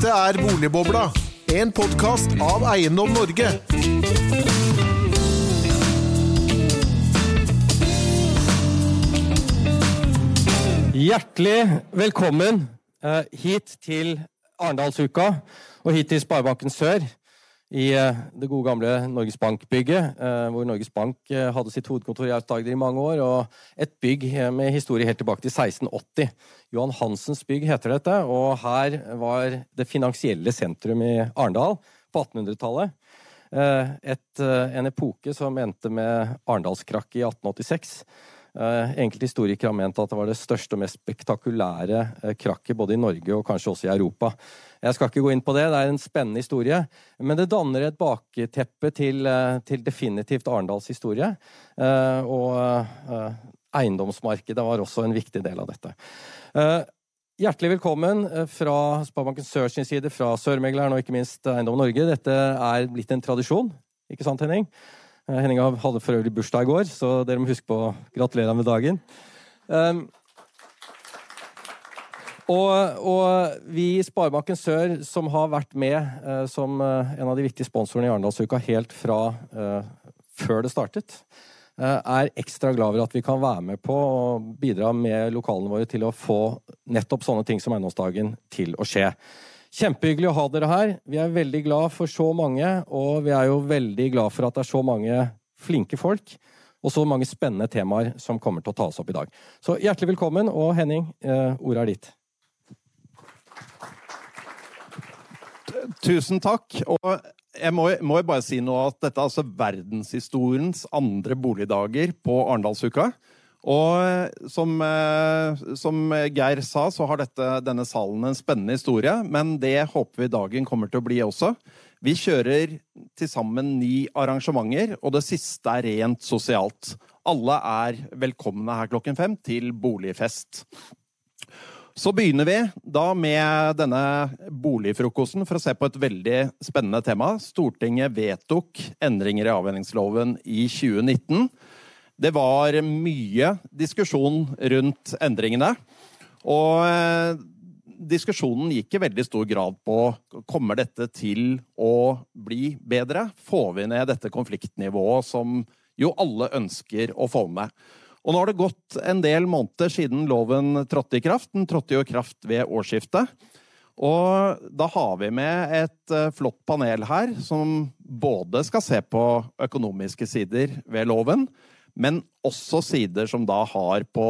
Dette er Boligbobla, en podkast av Eiendom Norge. Hjertelig velkommen eh, hit til Arendalsuka og hit til Sparebanken Sør i eh, det gode gamle Norges Bank-bygget, eh, hvor Norges Bank eh, hadde sitt hovedkontor i Aust-Agder i mange år, og et bygg med historie helt tilbake til 1680. Johan Hansens bygg heter dette, og her var det finansielle sentrum i Arendal på 1800-tallet. Eh, et, eh, en epoke som endte med Arendalskrakket i 1886. Eh, enkelte historikere har ment at det var det største og mest spektakulære eh, krakket både i Norge og kanskje også i Europa. Jeg skal ikke gå inn på det, det er en spennende historie. Men det danner et bakteppe til, eh, til definitivt Arendals historie. Og eiendomsmarkedet var også en viktig del av dette. Hjertelig velkommen fra Sparebanken Sør sin side, fra Sørmegleren og ikke minst Eiendom Norge. Dette er blitt en tradisjon, ikke sant Henning? Eh, Henning hadde for øvrig bursdag i går, så dere må huske på å gratulere ham med dagen. Um, og, og, vi i Sparebanken Sør, som har vært med uh, som uh, en av de viktige sponsorene i Arendalsuka helt fra uh, før det startet, er ekstra glad over at vi kan være med på å bidra med lokalene våre til å få nettopp sånne ting som Eiendomsdagen til å skje. Kjempehyggelig å ha dere her. Vi er veldig glad for så mange, og vi er jo veldig glad for at det er så mange flinke folk og så mange spennende temaer som kommer til å tas opp i dag. Så hjertelig velkommen, og Henning, ordet er ditt. Tusen takk. Og jeg må, må bare si noe at dette er altså verdenshistoriens andre boligdager på Arendalsuka. Og som, eh, som, Geir sa, så har dette, denne salen en spennende historie, men det håper vi dagen kommer til å bli også. Vi kjører til sammen ni arrangementer, og det siste er rent sosialt. Alle er velkomne her klokken fem til boligfest. Så begynner vi da med denne boligfrokosten for å se på et veldig spennende tema. Stortinget vedtok endringer i avhendingsloven i 2019. Det var mye diskusjon rundt endringene. Og diskusjonen gikk i veldig stor grad på kommer dette til å bli bedre. Får vi ned dette konfliktnivået som jo alle ønsker å få med. Og nå har det gått en del måneder siden loven trådte i kraft. Den trådte jo i kraft ved årsskiftet. Og da har vi med et flott panel her som både skal se på økonomiske sider ved loven, men også sider som da har på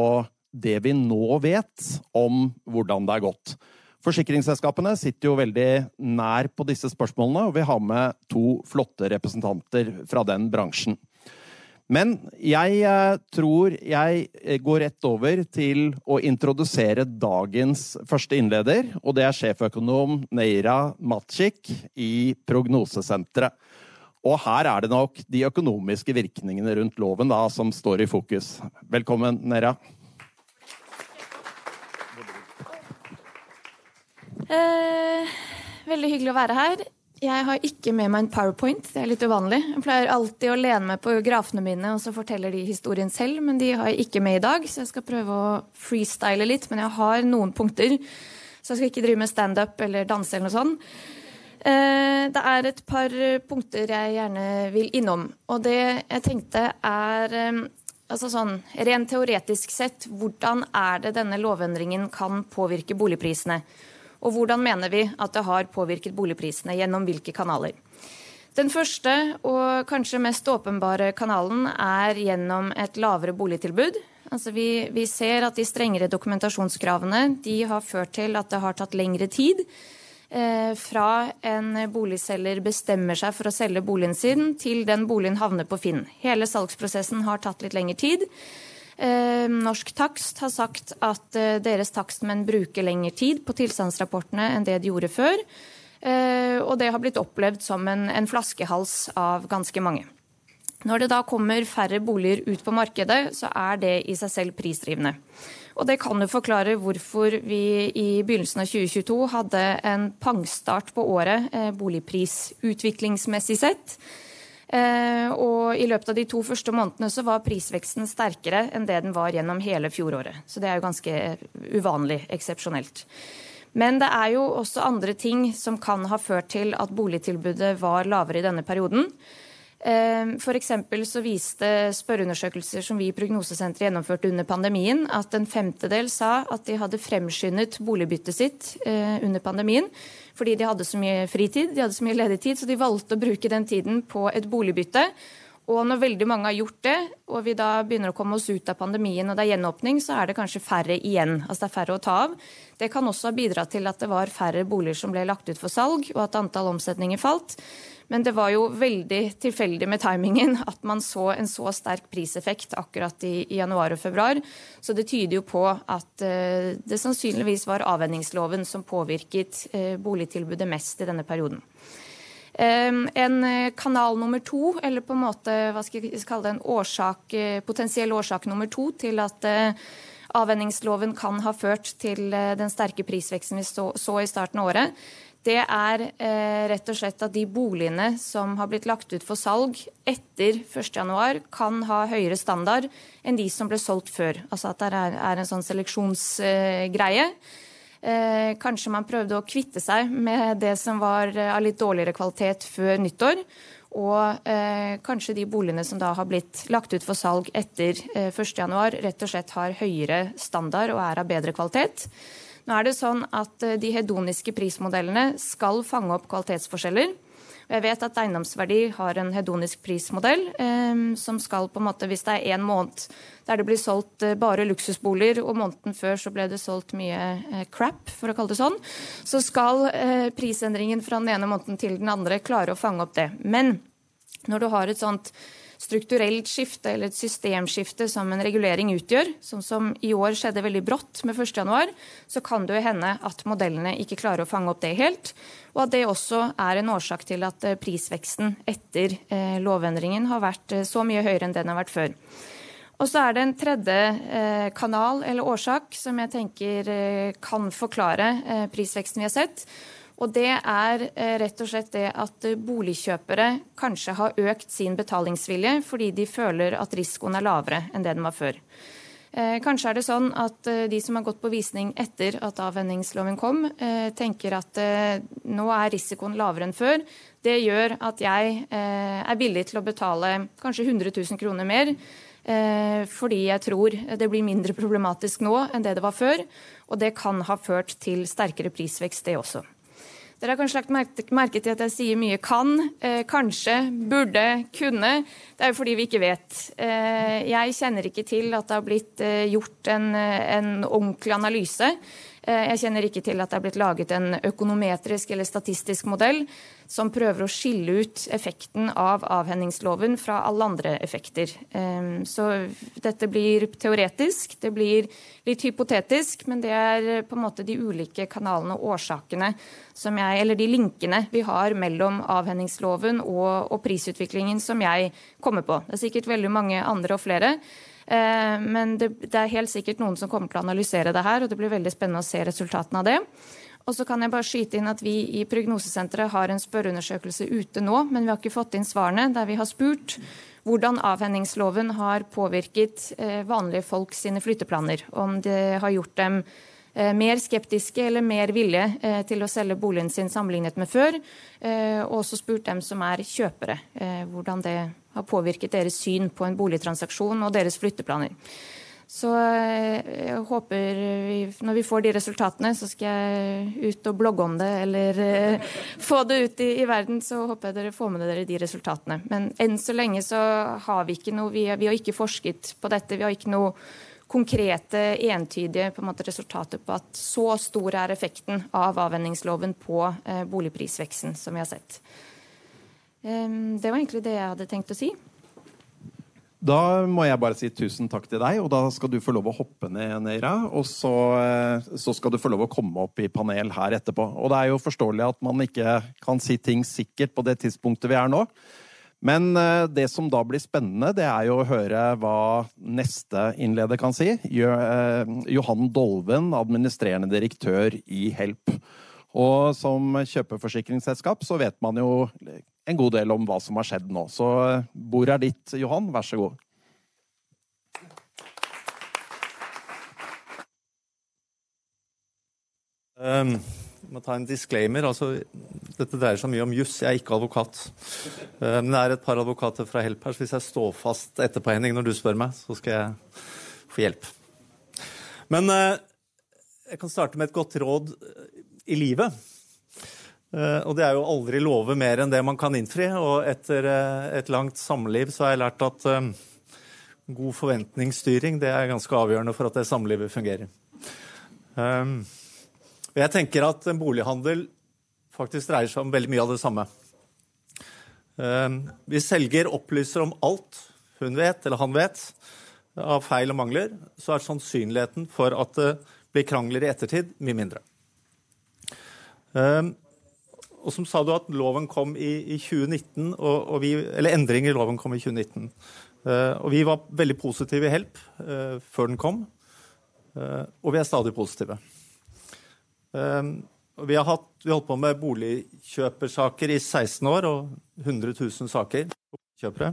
det vi nå vet om hvordan det er gått. Forsikringsselskapene sitter jo veldig nær på disse spørsmålene, og vi har med to flotte representanter fra den bransjen. Men jeg tror jeg går rett over til å introdusere dagens første innleder, og det er sjeføkonom Neira Matsik i Prognosesenteret. Og her er det nok de økonomiske virkningene rundt loven da, som står i fokus. Velkommen, Nera. Eh, veldig hyggelig å være her. Jeg har ikke med meg en powerpoint. Det er litt uvanlig. Jeg pleier alltid å lene meg på grafene mine, og så forteller de historien selv, men de har jeg ikke med i dag, så jeg skal prøve å freestyle litt. Men jeg har noen punkter, så jeg skal ikke drive med standup eller danse eller noe sånt. Det er et par punkter jeg gjerne vil innom. Og det jeg tenkte er altså sånn, Rent teoretisk sett, hvordan er det denne lovendringen kan påvirke boligprisene? Og hvordan mener vi at det har påvirket boligprisene? Gjennom hvilke kanaler? Den første og kanskje mest åpenbare kanalen er gjennom et lavere boligtilbud. Altså vi, vi ser at de strengere dokumentasjonskravene de har ført til at det har tatt lengre tid eh, fra en boligselger bestemmer seg for å selge boligen sin, til den boligen havner på Finn. Hele salgsprosessen har tatt litt lengre tid. Norsk Takst har sagt at deres takstmenn bruker lengre tid på tilstandsrapportene enn det de gjorde før. Og det har blitt opplevd som en, en flaskehals av ganske mange. Når det da kommer færre boliger ut på markedet, så er det i seg selv prisdrivende. Og det kan jo forklare hvorfor vi i begynnelsen av 2022 hadde en pangstart på året boligprisutviklingsmessig sett. Og i løpet av de to første månedene så var prisveksten sterkere enn det den var gjennom hele fjoråret. Så det er jo ganske uvanlig, eksepsjonelt. Men det er jo også andre ting som kan ha ført til at boligtilbudet var lavere i denne perioden. Ehm, F.eks. så viste spørreundersøkelser som vi i Prognosesenteret gjennomførte under pandemien, at en femtedel sa at de hadde fremskyndet boligbyttet sitt eh, under pandemien fordi de hadde så mye fritid, de hadde så mye ledig tid, så de valgte å bruke den tiden på et boligbytte. Og når veldig mange har gjort det, og vi da begynner å komme oss ut av pandemien og det er gjenåpning, så er det kanskje færre igjen. Altså det er færre å ta av. Det kan også ha bidratt til at det var færre boliger som ble lagt ut for salg, og at antall omsetninger falt. Men det var jo veldig tilfeldig med timingen at man så en så sterk priseffekt akkurat i, i januar og februar. Så det tyder jo på at eh, det sannsynligvis var avvenningsloven som påvirket eh, boligtilbudet mest i denne perioden. En kanal nummer to, eller på en måte hva skal jeg kalle det, en årsak, potensiell årsak nummer to til at uh, avvenningsloven kan ha ført til den sterke prisveksten vi så i starten av året, det er eh, rett og slett at de boligene som har blitt lagt ut for salg etter 1.1, kan ha høyere standard enn de som ble solgt før. Altså at det er, er en sånn seleksjonsgreie. Eh, kanskje man prøvde å kvitte seg med det som var eh, av litt dårligere kvalitet før nyttår. Og eh, kanskje de boligene som da har blitt lagt ut for salg etter eh, 1.1, rett og slett har høyere standard og er av bedre kvalitet. Nå er det sånn at eh, De hedoniske prismodellene skal fange opp kvalitetsforskjeller. Jeg vet at Eiendomsverdi har en hedonisk prismodell eh, som skal på en måte, hvis det er én måned der det blir solgt eh, bare luksusboliger, og måneden før så ble det solgt mye eh, crap, for å kalle det sånn, så skal eh, prisendringen fra den ene måneden til den andre klare å fange opp det. Men når du har et sånt strukturelt skifte eller et systemskifte som en regulering utgjør, sånn som i år skjedde veldig brått med 1.1, så kan det jo hende at modellene ikke klarer å fange opp det helt. Og at det også er en årsak til at eh, prisveksten etter eh, lovendringen har vært eh, så mye høyere enn den har vært før. Og så er det en tredje kanal eller årsak som jeg tenker kan forklare prisveksten vi har sett. Og det er eh, rett og slett det at eh, boligkjøpere kanskje har økt sin betalingsvilje fordi de føler at risikoen er lavere enn det den var før. Eh, kanskje er det sånn at de som har gått på visning etter at avvenningsloven kom, tenker at nå er risikoen lavere enn før. Det gjør at jeg er villig til å betale kanskje 100 000 kroner mer. Fordi jeg tror det blir mindre problematisk nå enn det det var før. Og det kan ha ført til sterkere prisvekst, det også. Dere har kanskje lagt merke til at jeg sier mye kan, eh, kanskje, burde, kunne. Det er jo fordi vi ikke vet. Eh, jeg kjenner ikke til at det har blitt eh, gjort en, eh, en ordentlig analyse jeg kjenner ikke til at det er blitt laget en økonometrisk eller statistisk modell som prøver å skille ut effekten av avhendingsloven fra alle andre effekter. Eh, så dette blir teoretisk, det blir litt hypotetisk, men det er på en måte de ulike kanalene og årsakene som jeg, eller de linkene vi har mellom avhendingsloven og, og prisutviklingen som jeg kommer på. Det er sikkert veldig mange andre og flere. Eh, men det, det, er helt sikkert noen som kommer til å analysere det her, og det blir veldig spennende å se resultatene av det. Og så kan jeg bare skyte inn at Vi i Prognosesenteret har en spørreundersøkelse ute nå, men vi har ikke fått inn svarene, der vi har spurt hvordan avhendingsloven har påvirket eh, vanlige folk sine flytteplaner. Om det har gjort dem Eh, mer skeptiske eller mer villige til å selge boligen sin sammenlignet med før. Og også spurt dem som er kjøpere, hvordan det har påvirket deres syn på en boligtransaksjon og deres flytteplaner. Så jeg håper vi, når vi får de resultatene, så skal jeg ut og blogge om det eller få det ut i, i, verden. Så håper jeg dere får med dere de resultatene. Men enn så lenge så har vi ikke noe Vi, vi har ikke forsket på dette. Vi har ikke noe konkrete, entydige på måte, resultater på at så stor er effekten av avvenningsloven på eh, boligprisveksten som vi har sett. Um, det var egentlig det jeg hadde tenkt å si. Da må jeg bare si tusen takk til deg, og da skal du få lov å hoppe ned, Neira. Og så, eh, så, skal du få lov å komme opp i panel her etterpå. Og det er jo forståelig at man ikke kan si ting sikkert på det tidspunktet vi er nå. Men eh, det som da blir spennende, det er jo å høre hva neste innleder kan si. Eh, Johan Dolven, administrerende direktør i Help. Og som kjøpeforsikringsselskap så vet man jo en god del om hva som har skjedd nå. Så eh, bordet er ditt, Johan. Vær så god. Um, jeg må ta en disclaimer. Altså, dette dreier seg mye om juss. Jeg er ikke advokat. Uh, men det er et par advokater fra Help her, så hvis jeg står fast etterpå, Henning, når du spør meg, så skal jeg få hjelp. Men uh, jeg kan starte med et godt råd i livet. Uh, og det er jo aldri love mer enn det man kan innfri. Og etter uh, et langt samliv så har jeg lært at uh, god forventningsstyring det er ganske avgjørende for at det samlivet fungerer. Jeg tenker at en bolighandel faktisk dreier seg om veldig mye av det samme. Hvis selger opplyser om alt hun vet, eller han vet, av feil og mangler, så er sannsynligheten for at det blir krangler i ettertid, mye mindre. Um, og som sa du at loven kom i, i 2019, og, og vi, eller endringer i loven kom i 2019. Uh, og vi var veldig positive i Help uh, før den kom, uh, og vi er stadig positive. vi har hatt, vi holdt på med boligkjøpersaker i 16 år og 100 000 saker. Kjøpere.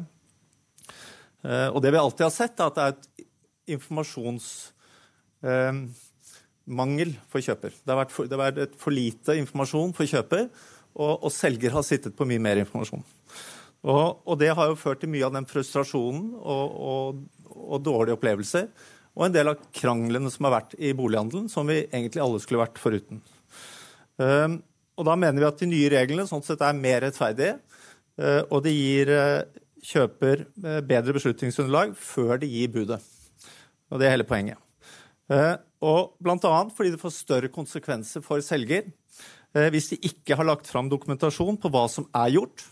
og det vi alltid har sett, er at det er et informasjons mangel for kjøper. Det har vært for, har vært for lite informasjon for kjøper, og, og, selger har sittet på mye mer informasjon. Og, og, det har jo ført til mye av den frustrasjonen og, og, dårlige opplevelser. Og en del av kranglene som har vært i bolighandelen, som vi egentlig alle skulle vært foruten. Um, og da mener vi at de nye reglene sånn sett er mer rettferdige, uh, og det gir uh, kjøper uh, bedre beslutningsunderlag før de gir budet. Og det er hele poenget. Og bl.a. fordi det får større konsekvenser for selger Eh, hvis de ikke har lagt fram dokumentasjon på hva som er gjort,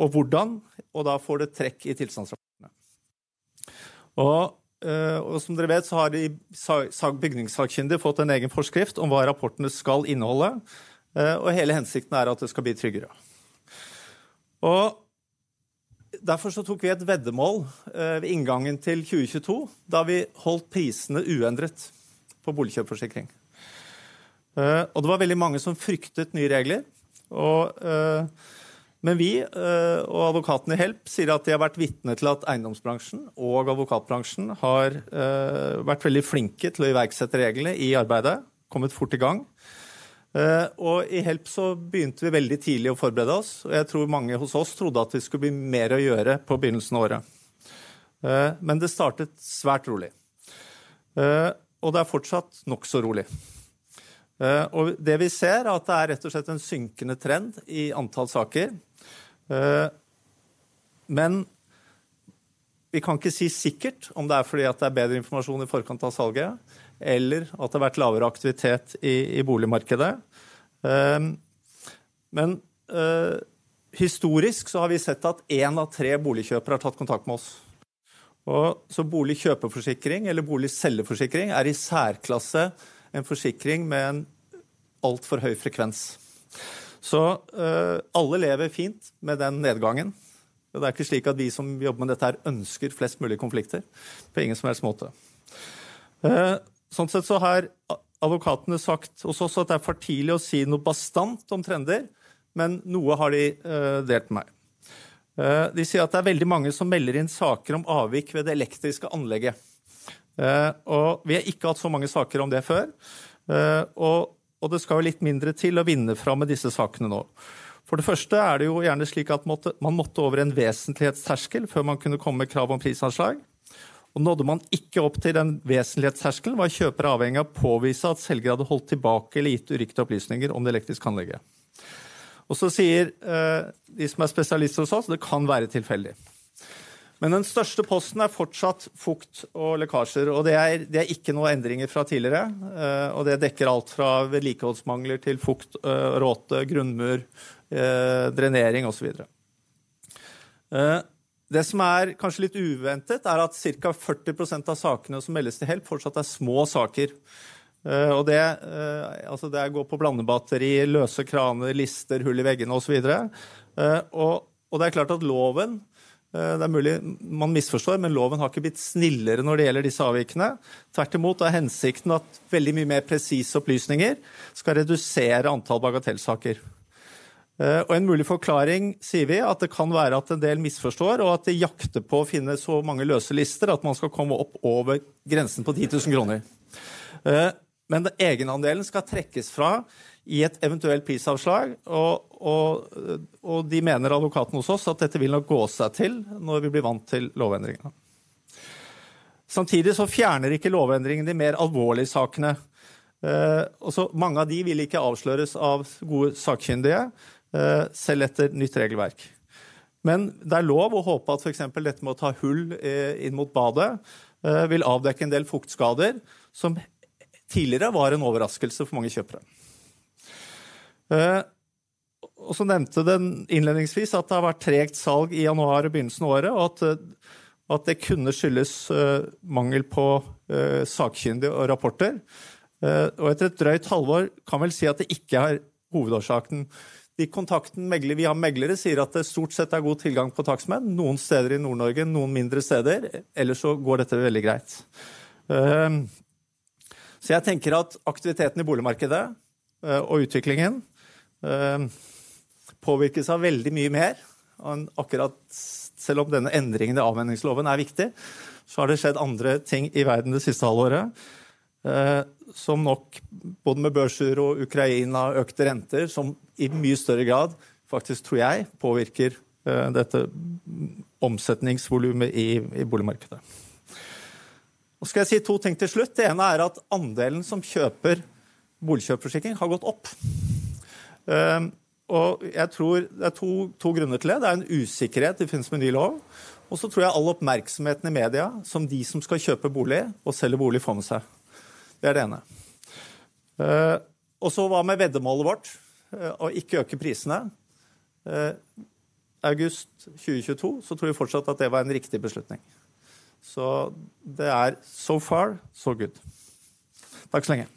og hvordan, og da får det trekk i tilstandsrapportene. Og, eh, og, som dere vet, så har de bygningssakkyndige fått en egen forskrift om hva rapportene skal inneholde, eh, og hele hensikten er at det skal bli tryggere. Og Derfor så tok vi et veddemål ved inngangen til 2022, da vi holdt prisene uendret på boligkjøpforsikring. Uh, og det var veldig mange som fryktet nye regler. Og, uh, men vi uh, og advokatene i Help sier at de har vært vitne til at eiendomsbransjen og advokatbransjen har vært veldig flinke til å iverksette reglene i arbeidet. Kommet fort i gang. og i Help så begynte vi veldig tidlig å forberede oss. Og jeg tror mange hos oss trodde at vi skulle bli mer å gjøre på begynnelsen av året. men det startet svært rolig. Og det er fortsatt nokså rolig. Eh, og det vi ser, er at det er rett og slett en synkende trend i antall saker. Eh, men vi kan ikke si sikkert om det er fordi det er bedre informasjon i forkant av salget, eller at det har vært lavere aktivitet i, i boligmarkedet. Eh, men historisk så har vi sett at én av tre boligkjøpere har tatt kontakt med oss. Og så boligkjøperforsikring eller boligselgerforsikring er i særklasse en forsikring med en altfor høy frekvens. Så uh, alle lever fint med den nedgangen. Det er ikke slik at vi som jobber med dette, her ønsker flest mulig konflikter. På ingen som helst måte. Uh, sånn sett så har advokatene sagt hos oss at det er for tidlig å si noe bastant om trender, men noe har de uh, delt med meg. De sier at det er veldig mange som melder inn saker om avvik ved det elektriske anlegget. Og vi har ikke hatt så mange saker om det før. Og, og det skal jo litt mindre til å vinne fram med disse sakene nå. For det første er det jo gjerne slik at man måtte over en vesentlighetsterskel før man kunne komme med krav om prisanslag. Og Nådde man ikke opp til den vesentlighetsterskelen, var kjøper avhengig av å påvise at selger hadde holdt tilbake eller gitt uriktige opplysninger om det elektriske anlegget. Og så sier eh, de som er spesialister hos oss, det kan være tilfeldig. Men den største posten er fortsatt fukt og lekkasjer. Og det er, det er ikke noen endringer fra tidligere. Eh, og det dekker alt fra vedlikeholdsmangler til fukt, eh, råte, grunnmur, eh, drenering osv. Det som er kanskje litt uventet, er at ca. 40% av sakene som meldes til Help, fortsatt er små saker. Og det, altså det går på blandebatteri, løse kraner, lister, hull i veggene osv. Og, og det er klart at loven Eh, det er mulig man misforstår, men loven har ikke blitt snillere når det gjelder disse avvikene. Tvert imot er hensikten at veldig mye mer presise opplysninger skal redusere antall bagatellsaker. Eh, og En mulig forklaring sier vi at det kan være at en del misforstår, og at de jakter på å finne så mange løse lister at man skal komme opp over grensen på 10 000 kroner. Men egenandelen skal trekkes fra i et eventuelt prisavslag. Og, og, og, de mener advokaten hos oss at dette vil nok gå seg til når vi blir vant til lovendringene. Samtidig så fjerner ikke lovendringen de mer alvorlige sakene. Eh, mange av de vil ikke avsløres av gode sakkyndige, eh, selv etter nytt regelverk. Men det er lov å håpe at f.eks. dette med å ta hull eh, inn mot badet eh, vil avdekke en del fuktskader som tidligere var en overraskelse for mange kjøpere. Eh, og så nevnte den innledningsvis at det har vært tregt salg i januar og begynnelsen av året, og at, at det kunne skyldes mangel på sakkyndige og rapporter. Og etter et drøyt halvår kan vel si at det ikke er hovedårsaken de kontakten megler, vi har meglere, sier at det stort sett er god tilgang på takstmenn. Noen steder i Nord-Norge, noen mindre steder. Ellers så går dette veldig greit. Så jeg tenker at aktiviteten i boligmarkedet eh, og utviklingen ehm, påvirkes av veldig mye mer akkurat Selv om denne endringen i avvenningsloven er viktig, så har det skjedd andre ting i verden det siste halvåret. Eh, som nok, både med børser og Ukraina, økte renter, som i mye større grad faktisk, tror jeg, påvirker dette omsetningsvolumet i, i, boligmarkedet. Og skal jeg si to ting til slutt. Det ene er at andelen som kjøper boligkjøpforsikring, har gått opp. Uh, og jeg tror Det er to, to, grunner til det. Det er en usikkerhet i forbindelse med ny lov. Og så tror jeg all oppmerksomheten i media som de som skal kjøpe bolig og selge bolig, får med seg. Det er det ene. Uh, og så hva med veddemålet vårt? å eh, ikke øke prisene. Eh, august 2022 så tror vi fortsatt at det var en riktig beslutning. Så det er so far, so good. Takk så lenge.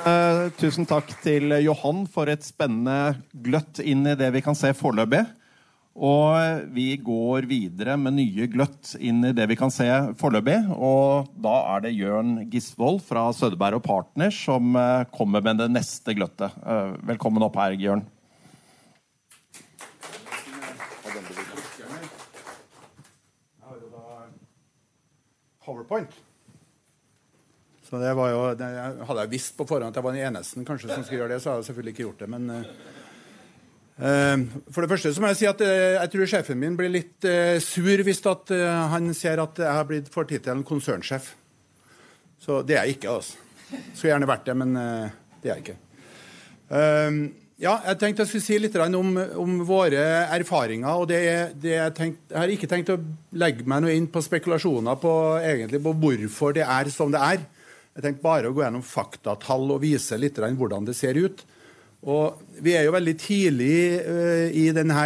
Uh, tusen takk til Johan for et spennende gløtt inn i det vi kan se foreløpig. Og vi går videre med nye gløtt inn i det vi kan se foreløpig. Og da er det Jørn Gisvold fra Sødeberg og Partners som eh, kommer med det neste gløttet. Eh, velkommen opp her, Jørn. PowerPoint. Så det var jo, det Hadde jeg visst på forhånd at jeg var den eneste kanskje som skulle gjøre det, så hadde jeg selvfølgelig ikke gjort det. men... Uh, Ehm, for det første så må jeg si at eh, jeg tror sjefen min blir litt eh, sur hvis at, han ser at jeg har blitt for tittelen konsernsjef. Så det er jeg ikke. altså. Skulle gjerne vært det, men det er jeg ikke. Ja, jeg tenkte jeg skulle si litt om, om våre erfaringer. og det, det jeg, tenkt, jeg, har ikke tenkt å legge meg noe inn på spekulasjoner på, egentlig, på hvorfor det er som det er. Jeg tenkte bare å gå gjennom faktatall og vise litt hvordan det ser ut. Og vi er jo veldig tidlig uh, i denne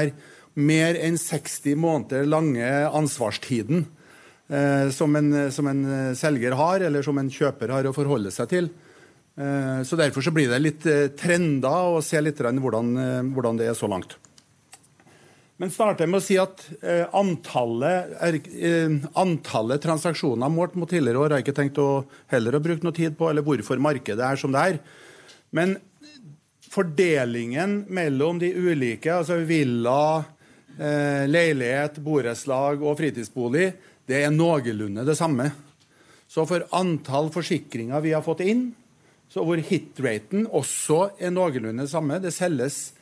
mer enn 60 måneder lange ansvarstiden uh, som, en, som, en, selger har, eller som en kjøper har å forholde seg til. Uh, så Derfor så blir det litt trender å se litt hvordan, hvordan, det er så langt. Men starter med å si at antallet, antallet, transaksjoner målt mot tidligere år har jeg ikke tenkt å heller å bruke noe tid på, eller hvorfor markedet er som det er. Men fordelingen mellom de ulike, altså villa, eh, leilighet, borettslag og fritidsbolig, det er noenlunde det samme. Så for antall forsikringer vi har fått inn, så hvor hitraten også er noenlunde samme Det selges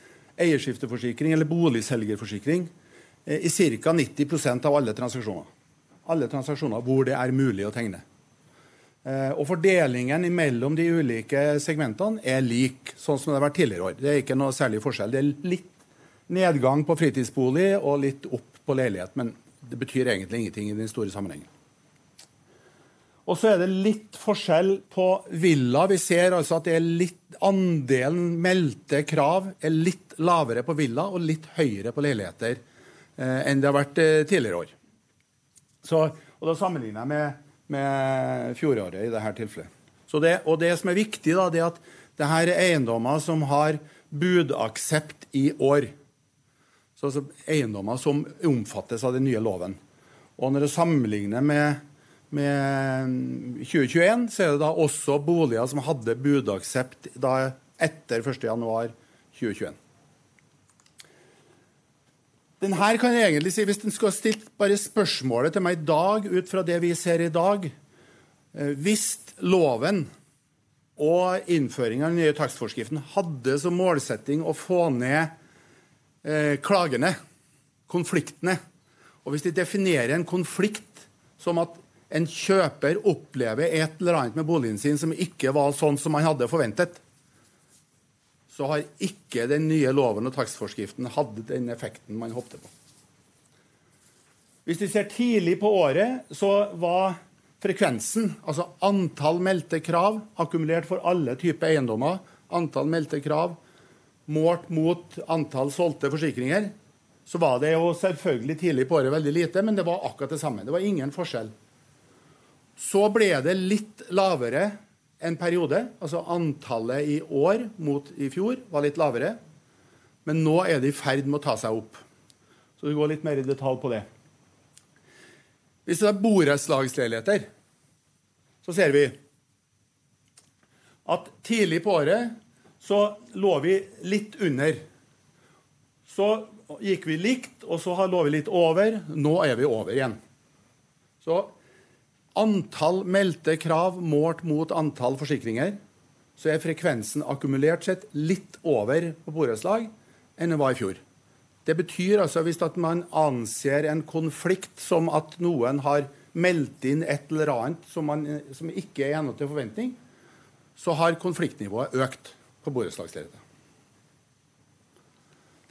eierskifteforsikring eller boligselgerforsikring eh, i ca. 90% av alle transaksjoner. Alle transaksjoner hvor det er mulig å tegne. Eh, og fordelingen mellom de ulike segmentene er lik, sånn som det har vært tidligere år. Det er ikke noe særlig forskjell. Det er litt nedgang på fritidsbolig og litt opp på leilighet, men det betyr egentlig ingenting i den store sammenhengen. Og så er det litt forskjell på villa. Vi ser altså at det er litt, andelen meldte krav er litt lavere på villa og litt høyere på leiligheter eh, enn det har vært eh, tidligere år. Så, og Da sammenligner jeg med med fjoråret i dette tilfellet. Det, og det som er viktig, da, det er at det her er eiendommer som har budaksept i år. Så altså Eiendommer som omfattes av den nye loven. Og når du sammenligner med, med 2021, så er det da også boliger som hadde budaksept da etter 1.1.2021. Den her kan jeg egentlig si, Hvis en skulle stilt bare spørsmålet til meg i dag ut fra det vi ser i dag eh, Hvis loven og innføringen av den nye takstforskriften hadde som målsetting å få ned eh, klagene, konfliktene. Og hvis de definerer en konflikt som at en kjøper opplever et eller annet med boligen sin som ikke var sånn som man hadde forventet, så har ikke den nye loven og takstforskriften hatt den effekten man håpte på. Hvis vi ser tidlig på året, så var frekvensen, altså antall meldte krav akkumulert for alle typer eiendommer, antall meldte krav målt mot antall solgte forsikringer, så var det jo selvfølgelig tidlig på året veldig lite, men det var akkurat det samme. Det var ingen forskjell. Så ble det litt lavere en periode. Altså antallet i år mot i fjor var litt lavere. Men nå er det i ferd med å ta seg opp. Så vi går litt mer i detalj på det. Hvis det er borettslagsleiligheter, så ser vi at tidlig på året så lå vi litt under. Så gikk vi likt, og så lå vi litt over. Nå er vi over igjen. Så antall meldte krav målt mot antall forsikringer, så er frekvensen akkumulert sett litt over på borettslag enn det var i fjor. Det betyr altså hvis at man anser en konflikt som at noen har meldt inn et eller annet som, man, som ikke er i henhold til forventning, så har konfliktnivået økt på borettslagsledighet.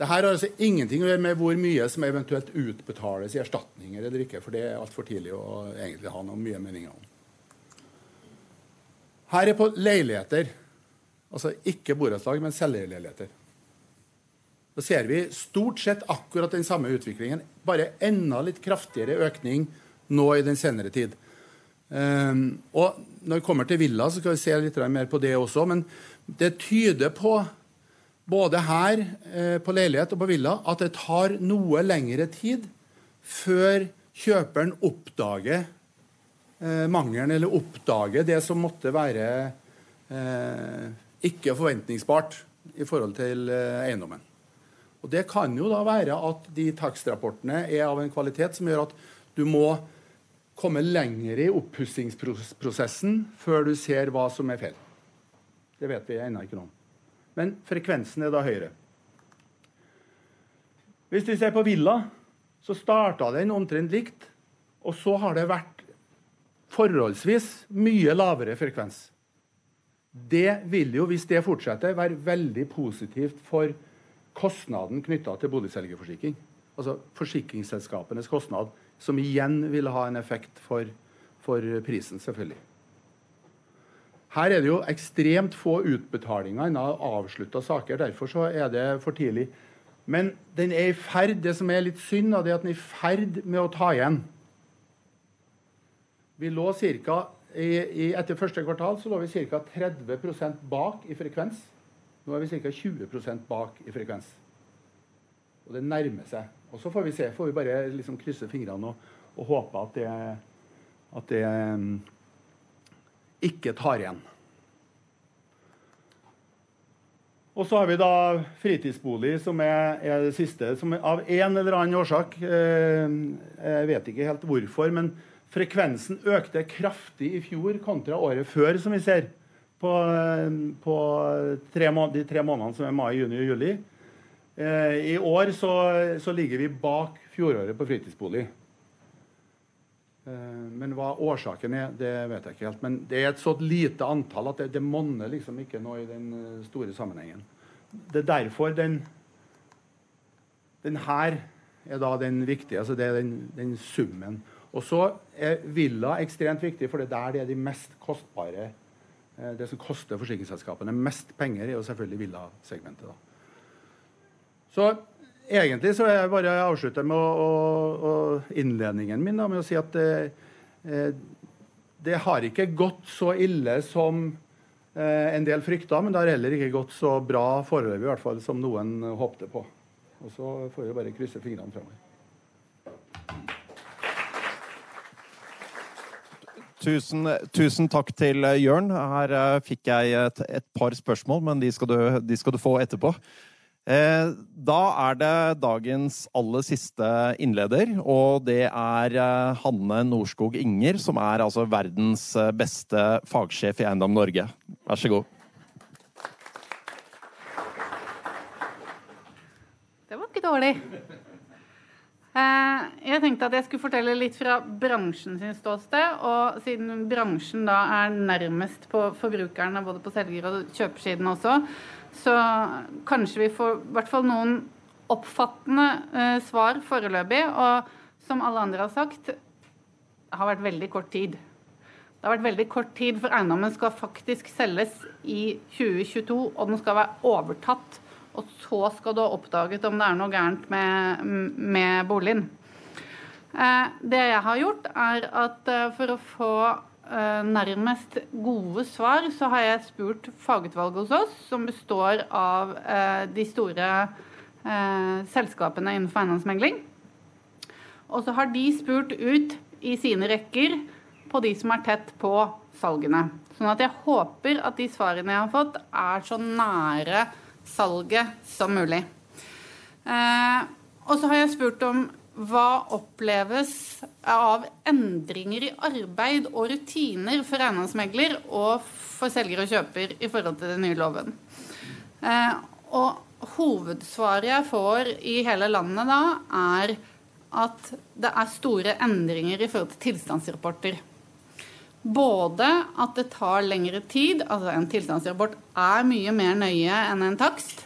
Det her har altså ingenting å gjøre med hvor mye som eventuelt utbetales i erstatninger eller ikke, for det er altfor tidlig å egentlig ha noen mye meninger om. Her er på leiligheter, altså ikke borettslag, men selgerleiligheter. Da ser vi stort sett akkurat den samme utviklingen, bare enda litt kraftigere økning nå i den senere tid. Um, og når vi kommer til villa, så skal vi se litt mer på det også. Men det tyder på både her eh, på leilighet og på villa, at det tar noe lengre tid før kjøperen oppdager eh, mangelen, eller oppdager det som måtte være eh, ikke forventningsbart i forhold til eiendommen. Og Det kan jo da være at de takstrapportene er av en kvalitet som gjør at du må komme lenger i oppussingsprosessen før du ser hva som er feil. Det vet vi ennå ikke noe om men frekvensen er da høyere. Hvis vi ser på Villa, så starta den omtrent likt. Og så har det vært forholdsvis mye lavere frekvens. Det vil jo, hvis det fortsetter, være veldig positivt for kostnaden knytta til boligselgerforsikring. Altså forsikringsselskapenes kostnad, som igjen vil ha en effekt for, for prisen, selvfølgelig. Her er det jo ekstremt få utbetalinger innen avslutta saker. Derfor så er det for tidlig. Men den er i ferd, det som er litt synd, er at den er i ferd med å ta igjen. Vi lå cirka, i, i, Etter første kvartal så lå vi ca. 30% bak i frekvens. Nå er vi ca. 20% bak i frekvens. Og det nærmer seg. Og så får vi se. Får vi bare liksom krysse fingrene og, og håpe at det, at det ikke tar igjen. Og så har vi da fritidsbolig, som er, er det siste. Som av en eller annen årsak eh, Jeg vet ikke helt hvorfor, men frekvensen økte kraftig i fjor kontra året før, som vi ser. På, på tre de tre månedene som er mai, juni og juli. Eh, I år så, så ligger vi bak fjoråret på fritidsbolig. Eh, men hva årsaken er, det vet jeg ikke helt. Men det er et så lite antall at det, det monner liksom ikke noe i den eh, store sammenhengen. Det er derfor den, den her er da den viktige. altså Det er den, den summen. Og så er villa ekstremt viktig, for det er der det er de mest kostbare eh, Det som koster forsikringsselskapene mest penger, er jo selvfølgelig villasegmentet. Så egentlig så er jeg bare avslutte med å, å, innledningen min da, med å si at eh, eh, det har ikke gått så ille som eh, en del frykta, men det har heller ikke gått så bra foreløpig i hvert fall som noen håpte på. Og så får vi bare krysse fingrene fremover. Tusen, tusen, takk til Jørn. Her uh, fikk jeg et, et, par spørsmål, men de skal, du, de skal, du, få etterpå. Eh, da er det dagens aller siste innleder, og det er eh, Hanne Norskog Inger, som er altså verdens eh, beste fagsjef i Eiendom Norge. Vær så god. Det var ikke dårlig. Jeg tenkte at jeg skulle fortelle litt fra bransjen sin ståsted. Og siden bransjen da er nærmest på forbrukerne, både på selger- og kjøpersiden også, så kanskje vi får i hvert fall noen oppfattende eh, svar foreløpig. Og som alle andre har sagt, det har vært veldig kort tid. Det har vært veldig kort tid, for eiendommen skal faktisk selges i 2022, og den skal være overtatt og så skal du ha oppdaget om det er noe gærent med, med boligen. Eh, det jeg har gjort, er at eh, for å få nærmest gode svar, så har jeg spurt fagutvalget hos oss, som består av eh, de store eh, selskapene innenfor eiendomsmegling. Og så har de spurt ut i sine rekker på de som er tett på salgene. Sånn at jeg håper at de svarene jeg har fått, er så nære salget som mulig. Eh, og så har jeg spurt om hva oppleves av endringer i arbeid og rutiner for eiendomsmegler og for selger og kjøper i forhold til den nye loven. Eh, og hovedsvaret jeg får i hele landet da, er at det er store endringer i forhold til tilstandsrapporter. Både at det tar lengre tid, altså en tilstandsrapport er mye mer nøye enn en takst.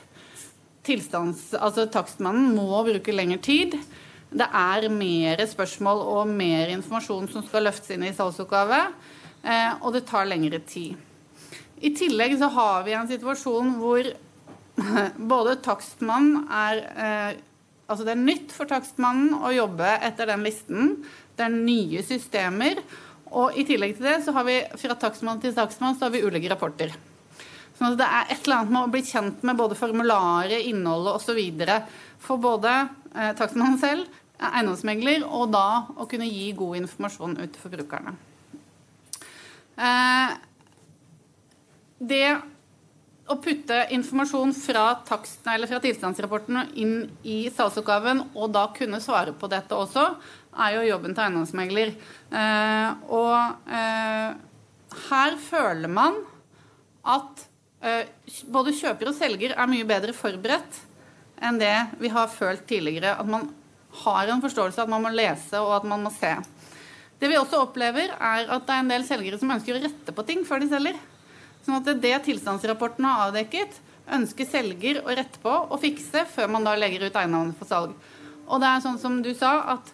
Tilstands, altså Takstmannen må bruke lengre tid. Det er mer spørsmål og mer informasjon som skal løftes inn i salgsoppgave, eh, og det tar lengre tid. I tillegg så har vi en situasjon hvor både takstmannen er eh, Altså det er nytt for takstmannen å jobbe etter den listen. Det er nye systemer. Og i tillegg til det så har vi fra takstmann til takstmann så har vi ulike rapporter. Sånn det er et eller annet med å bli kjent med både formularet, innholdet osv. For både eh, takstmannen selv, eiendomsmegler, og da å kunne gi god informasjon ut til forbrukerne. Eh, det å putte informasjon fra, taksten, fra tilstandsrapporten inn i salgsoppgaven, og da kunne svare på dette også, er jo jobben til eiendomsmegler. Eh, og eh, her føler man at eh, både kjøper og selger er mye bedre forberedt enn det vi har følt tidligere. At man har en forståelse at man må lese og at man må se. Det vi også opplever, er at det er en del selgere som ønsker å rette på ting før de selger. Sånn at det tilstandsrapporten har avdekket, ønsker selger å rette på og fikse før man da legger ut eiendommen for salg. Og det er sånn som du sa, at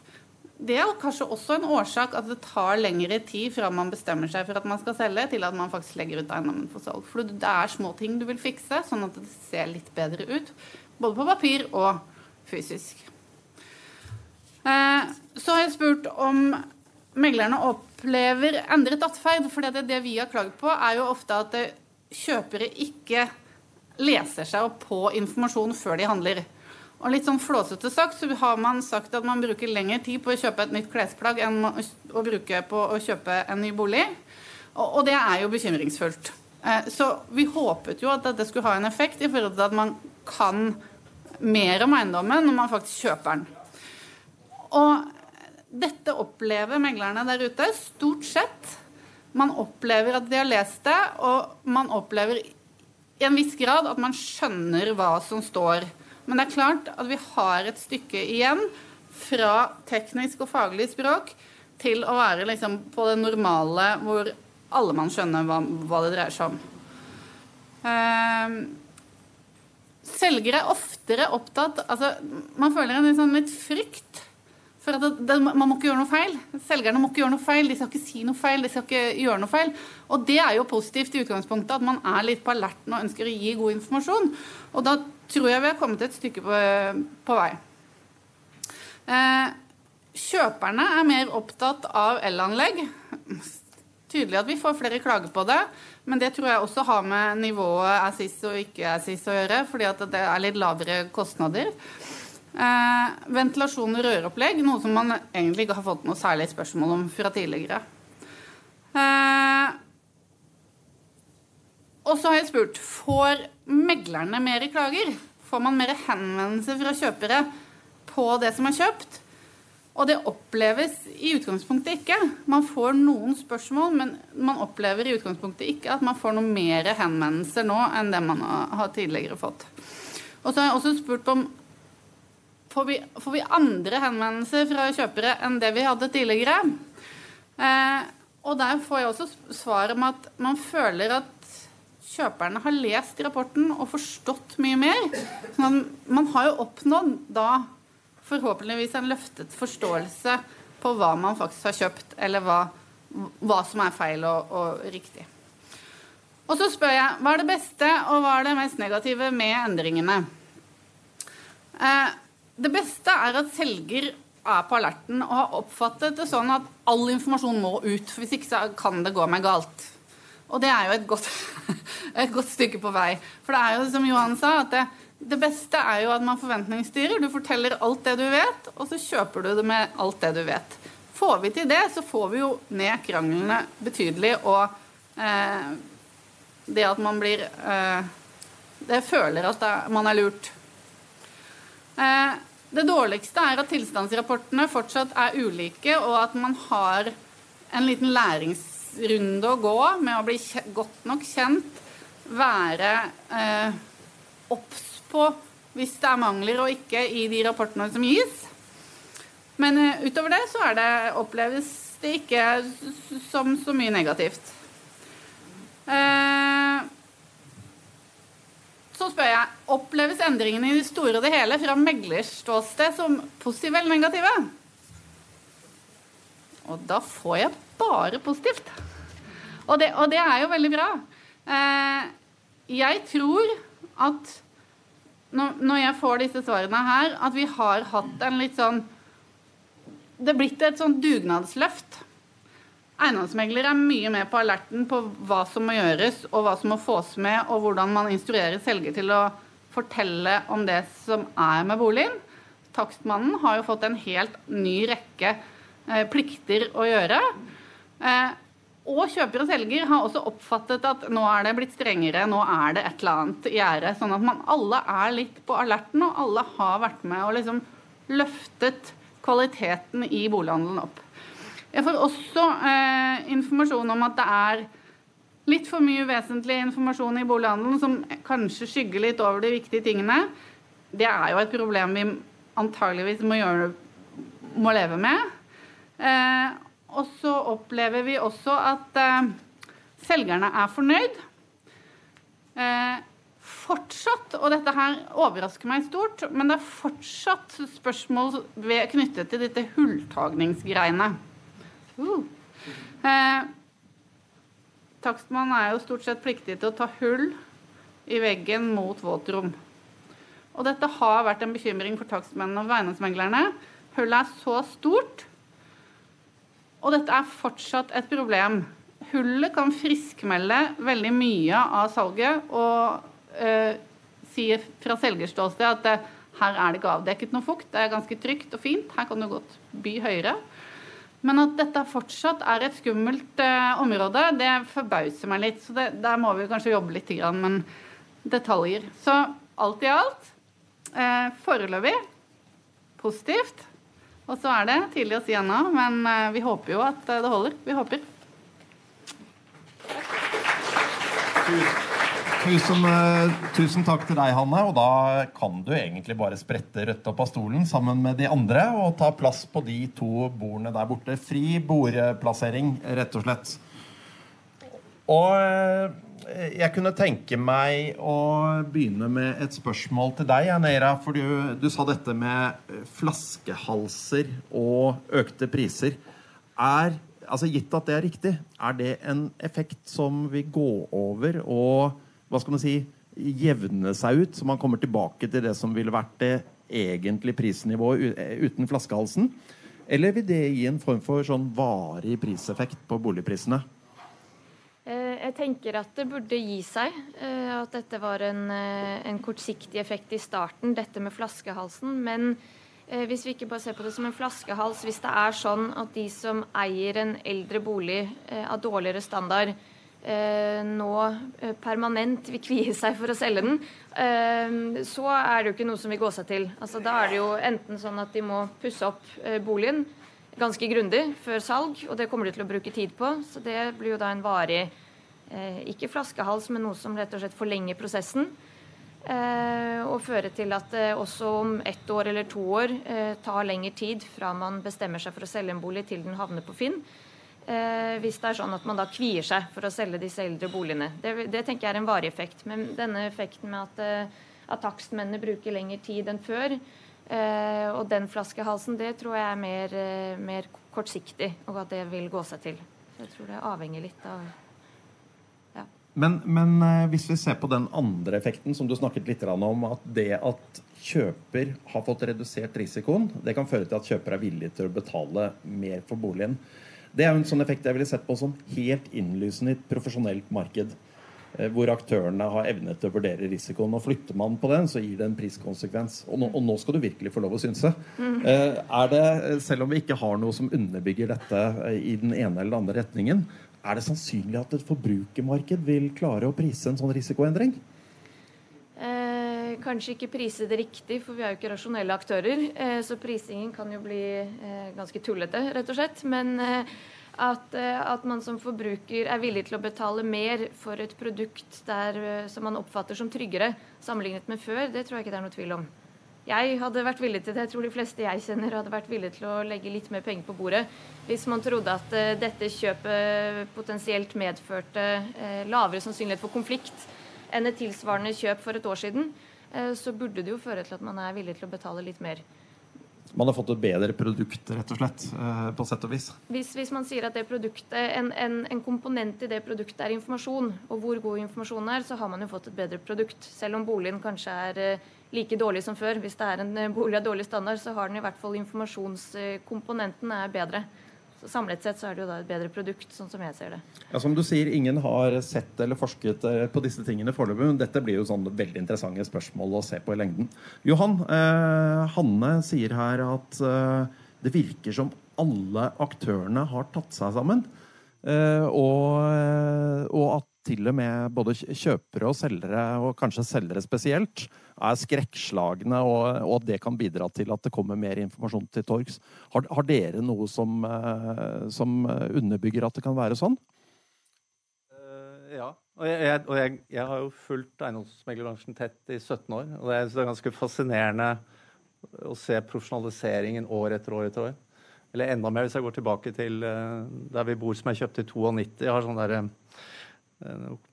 det er kanskje også en årsak at det tar lengre tid fra man bestemmer seg for at man skal selge, til at man faktisk legger ut eiendommen for salg. For det er små ting du vil fikse, sånn at det ser litt bedre ut. Både på papir og fysisk. Eh, så har jeg spurt om meglerne opplever endret atferd. For det, det vi har klagd på, er jo ofte at kjøpere ikke leser seg opp på informasjon før de handler. Og litt sånn flåsete sagt så har man sagt at man bruker lengre tid på å kjøpe et nytt klesplagg enn å bruke på å kjøpe en ny bolig. Og det er jo bekymringsfullt. Eh, så vi håpet jo at dette skulle ha en effekt i forhold til at man kan mer om eiendommen når man faktisk kjøper den. Og dette opplever meglerne der ute stort sett. Man opplever at de har lest det, og man opplever i en viss grad at man skjønner hva som står men det er klart at vi har et stykke igjen fra teknisk og faglig språk til å være liksom på det normale hvor alle man skjønner hva, hva det dreier seg om. Uh, selgere er oftere opptatt altså, Man føler en sånn litt frykt for det, det, man må ikke gjøre noe feil. Selgerne må ikke gjøre noe feil, de skal ikke si noe feil. de skal ikke gjøre noe feil. Og det er jo positivt i utgangspunktet, at man er litt på alerten og ønsker å gi god informasjon. Og da tror jeg vi har kommet et stykke på, på vei. Eh, kjøperne er mer opptatt av elanlegg. Tydelig at vi får flere klager på det, men det tror jeg også har med nivået er sist og ikke er sist å gjøre, fordi at det er litt lavere kostnader. Eh, ventilasjon og røropplegg, noe som man egentlig ikke har fått noe særlig spørsmål om fra tidligere. Eh, og så har jeg spurt får meglerne mer klager. får man mer henvendelser fra kjøpere på det som er kjøpt. Og det oppleves i utgangspunktet ikke. Man får noen spørsmål, men man opplever i utgangspunktet ikke at man får noe mer henvendelser nå enn det man har tidligere fått. Og så har jeg også spurt om får vi, får vi andre henvendelser fra kjøpere enn det vi hadde tidligere. Eh, og der får jeg også svar om at man føler at kjøperne har lest rapporten og forstått mye mer. Sånn man har jo oppnådd da forhåpentligvis en løftet forståelse på hva man faktisk har kjøpt, eller hva, hva som er feil og, og, riktig. Og så spør jeg hva er det beste og hva er det mest negative med endringene. Eh, det beste er at selger er på alerten og har oppfattet det sånn at all informasjon må ut. for Hvis ikke så kan det gå meg galt. Og det er jo et godt, et godt stykke på vei. For det er jo som Johan sa, at det, det beste er jo at man forventningsstyrer. Du forteller alt det du vet, og så kjøper du det med alt det du vet. Får vi til det, så får vi jo ned kranglene betydelig, og eh, det at man blir eh, Det føler at man er lurt. Eh, det dårligste er at tilstandsrapportene fortsatt er ulike, og at man har en liten læringsrunde å gå med å bli godt nok kjent, være eh, obs på hvis det er mangler og ikke i de rapportene som gis. Men eh, utover det så det, oppleves det ikke som så mye negativt. Uh, så spør jeg oppleves endringene i det store og det hele fra meglers ståsted som positive eller negative. Og da får jeg bare positivt. Og det, og det er jo veldig bra. Eh, jeg tror at når jeg får disse svarene her, at vi har hatt en litt sånn Det er blitt et sånn dugnadsløft. Eiendomsmeglere er mye mer på alerten på hva som må gjøres, og hva som må fås med, og hvordan man instruerer selger til å fortelle om det som er med boligen. Takstmannen har jo fått en helt ny rekke eh, plikter å gjøre. Eh, og kjøper og selger har også oppfattet at nå er det blitt strengere, nå er det et eller annet i gjære. Sånn at man alle er litt på alerten, og alle har vært med og liksom løftet kvaliteten i bolighandelen opp. Jeg får også eh, informasjon om at det er litt for mye vesentlig informasjon i bolighandelen som kanskje skygger litt over de viktige tingene. Det er jo et problem vi antageligvis må, gjøre, må leve med. Eh, og så opplever vi også at eh, selgerne er fornøyd. Eh, fortsatt, og dette her overrasker meg stort, men det er fortsatt spørsmål ved, knyttet til dette hulltagningsgreiene. Uh. Eh, takstmann er jo stort sett pliktig til å ta hull i veggen mot våtrom. Og dette har vært en bekymring for takstmennene og eiendomsmeglerne. Hullet er så stort og dette er fortsatt et problem. Hullet kan friskmelde veldig mye av salget og eh, si fra selgers at eh, her er det ikke avdekket noe fukt, det er ganske trygt og fint, her kan du godt by høyere. Men at dette fortsatt er et skummelt eh, område, det forbauser meg litt. Så det, der må vi kanskje jobbe litt med detaljer. Så alt i alt, eh, foreløpig positivt. Og så er det tidlig å si ennå, men eh, vi håper jo at eh, det holder. Vi håper. Tusen, eh, tusen, takk til deg, Hanne. Og da kan du egentlig bare sprette rødt opp av stolen sammen med de andre og ta plass på de to bordene der borte. Fri bordplassering, rett og slett. Og jeg kunne tenke meg å begynne med et spørsmål til deg, Neira. For du, du, sa dette med flaskehalser og økte priser. Er, altså Gitt at det er riktig, er det en effekt som vil gå over og hva skal man si, jevne seg ut, så man kommer tilbake til det som ville vært det egentlige prisnivået uten flaskehalsen? Eller vil det gi en form for sånn varig priseffekt på boligprisene? Eh, jeg tenker at det burde gi seg. Eh, at dette var en, eh, en kortsiktig effekt i starten, dette med flaskehalsen. Men hvis vi ikke bare ser på det som en flaskehals, hvis det er sånn at de som eier en eldre bolig av dårligere standard, eh, nå eh, permanent vil kvie seg for å selge den, eh, så er det jo ikke noe som vil gå seg til. Altså, da er det jo enten sånn at de må pusse opp eh, boligen ganske grundig før salg, og det kommer de til å bruke tid på. Så det blir jo da en varig eh, ikke flaskehals, men noe som rett og slett forlenger prosessen. Eh, og føre til at det også om ett år eller to år eh, tar lengre tid fra man bestemmer seg for å selge en bolig til den havner på Finn. Eh, hvis det er sånn at man da kvier seg for å selge disse eldre boligene. Det, det tenker jeg er en varig effekt. Men denne effekten med at, eh, at takstmennene bruker lengre tid enn før, eh, og den flaskehalsen, det tror jeg er mer, eh, mer kortsiktig, og at det vil gå seg til. Så jeg tror det avhenger litt av Men, men eh, hvis vi ser på den andre effekten som du snakket litt om, at det at kjøper har fått redusert risikoen, det kan føre til at kjøper er villig til å betale mer for boligen. Det er jo en sånn effekt jeg ville sett på som helt innlysende i et profesjonelt marked. eh, Hvor aktørene har evnet til å vurdere risikoen. Og flytter man på den, så gir det en priskonsekvens. Og nå, og nå skal du virkelig få lov å synse. Mm. Er det, eh, selv om vi ikke har noe som underbygger dette eh, i den ene eller den andre retningen, er det sannsynlig at et forbrukermarked vil klare å prise en sånn risikoendring? Eh, kanskje ikke prise det riktig, for vi er jo ikke rasjonelle aktører. Eh, så prisingen kan jo bli eh, ganske tullete, rett og slett. Men eh, at, at man som forbruker er villig til å betale mer for et produkt der, som man oppfatter som tryggere sammenlignet med før, det tror jeg ikke det er noe tvil om. Jeg hadde vært villig til det. Jeg tror de fleste jeg kjenner hadde vært villig til å legge litt mer penger på bordet hvis man trodde at dette kjøpet potensielt medførte lavere sannsynlighet for konflikt enn et tilsvarende kjøp for et år siden. Eh, Så burde det jo føre til at man er villig til å betale litt mer. Man har fått et bedre produkt, rett og slett, eh, på sett og vis. Hvis, hvis man sier at en, en, en komponent i det produktet er informasjon, og hvor god informasjonen er, så har man jo fått et bedre produkt. Selv om boligen kanskje er eh, like dårlig som før. Hvis det er en bolig av dårlig standard, så har den i hvert fall informasjonskomponenten er bedre. Så Samlet sett så er det jo da et bedre produkt, sånn som jeg ser det. Ja, som du sier, Ingen har sett eller forsket eh, på disse tingene foreløpig, men dette blir jo sånn veldig interessante spørsmål å se på i lengden. Johan, eh, Hanne sier her at eh, det virker som alle aktørene har tatt seg sammen. Eh, og, eh, og at til og med både kjøpere og selgere, og kanskje selgere spesielt, er skrekkslagne, og, og det kan bidra til at det kommer mer informasjon til torgs. Har, har dere noe som, eh, som underbygger at det kan være sånn? Eh, ja. Og, jeg, og jeg, jeg har jo fulgt eiendomsmeglerbransjen tett i 17 år. Og det er, ganske fascinerende å se profesjonaliseringen år etter år etter år. Eller enda mer hvis jeg går tilbake til eh, der vi bor, som jeg kjøpte i 92. Jeg har sånne der, eh,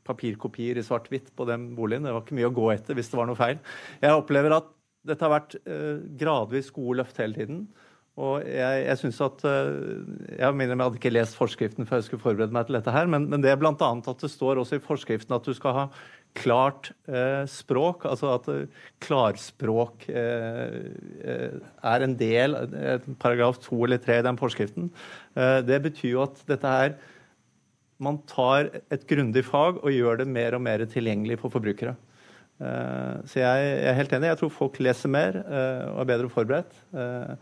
papirkopier i svart-hvitt på den boligen. Det var ikke mye å gå etter hvis det var noe feil. Jeg opplever at dette har vært eh, gradvis gode løft hele tiden. Og jeg, jeg synes at eh, Jeg minner meg, jeg hadde ikke lest forskriften før jeg skulle forberede meg til dette her, men, men det er bl.a. at det står også i forskriften at du skal ha klart eh, språk, altså at eh, klarspråk eh, eh, er en del eh, paragraf to eller tre i den forskriften. Eh, det betyr jo at dette her Man tar et grundig fag og gjør det mer og mer tilgjengelig for forbrukere. Eh, så jeg, er helt enig. Jeg tror folk leser mer eh, og er bedre forberedt. Eh,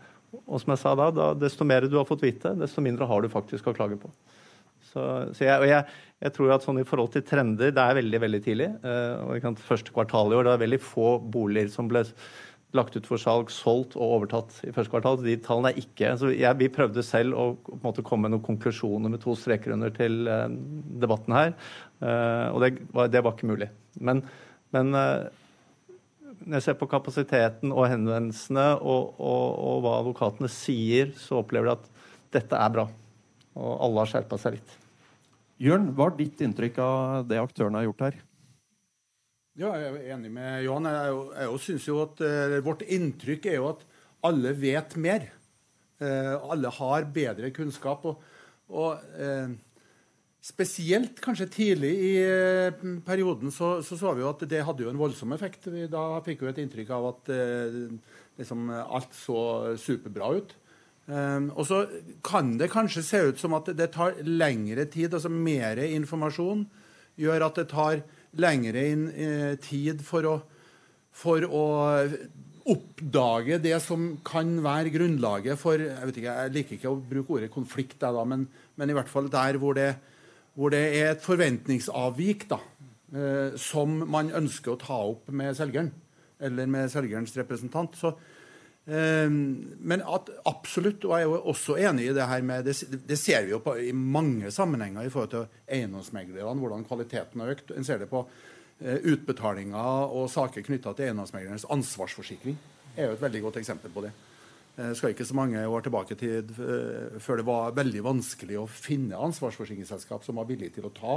og som jeg sa da, da, desto mer du har fått vite, desto mindre har du faktisk å klage på. Så, så jeg, og jeg, jeg tror at sånn i forhold til trender, det er veldig veldig tidlig. Og første kvartal i år, det er veldig få boliger som ble lagt ut for salg, solgt og overtatt i første kvartal. De tallene er ikke så jeg, Vi prøvde selv å måte komme med noen konklusjoner med to streker under til eh, debatten her, eh, og det var, det var ikke mulig. Men, men eh, når jeg ser på kapasiteten og henvendelsene og, og, og hva advokatene sier, så opplever jeg at dette er bra. Og alle har skjerpa seg litt. Jørn, hva er ditt inntrykk av det aktørene har gjort her? Ja, jeg er enig med Johan. Jeg, jeg synes jo at uh, Vårt inntrykk er jo at alle vet mer. Uh, alle har bedre kunnskap. Og, og uh, spesielt kanskje tidlig i perioden så, så så vi jo at det hadde jo en voldsom effekt. Vi, da fikk vi et inntrykk av at liksom alt så superbra ut. Um, og så kan det kanskje se ut som at det tar lengre tid, altså mer informasjon gjør at det tar lengre inn, eh, tid for å, for å oppdage det som kan være grunnlaget for Jeg ikke, jeg liker ikke å bruke ordet konflikt, da, men, men i hvert fall der hvor det, hvor det er et forventningsavvik da, eh, som man ønsker å ta opp med selgeren, eller med selgerens representant. Så, men at, absolutt, og jeg er jo også enig i det her med Det, ser vi jo på, i mange sammenhenger i forhold til eiendomsmeglerne, hvordan kvaliteten har økt. En ser det på eh, utbetalinger og saker knytta til eiendomsmeglernes ansvarsforsikring. er jo et veldig godt eksempel på det. Jeg skal ikke så mange år tilbake til før det var veldig vanskelig å finne ansvarsforsikringsselskap som var villige til å ta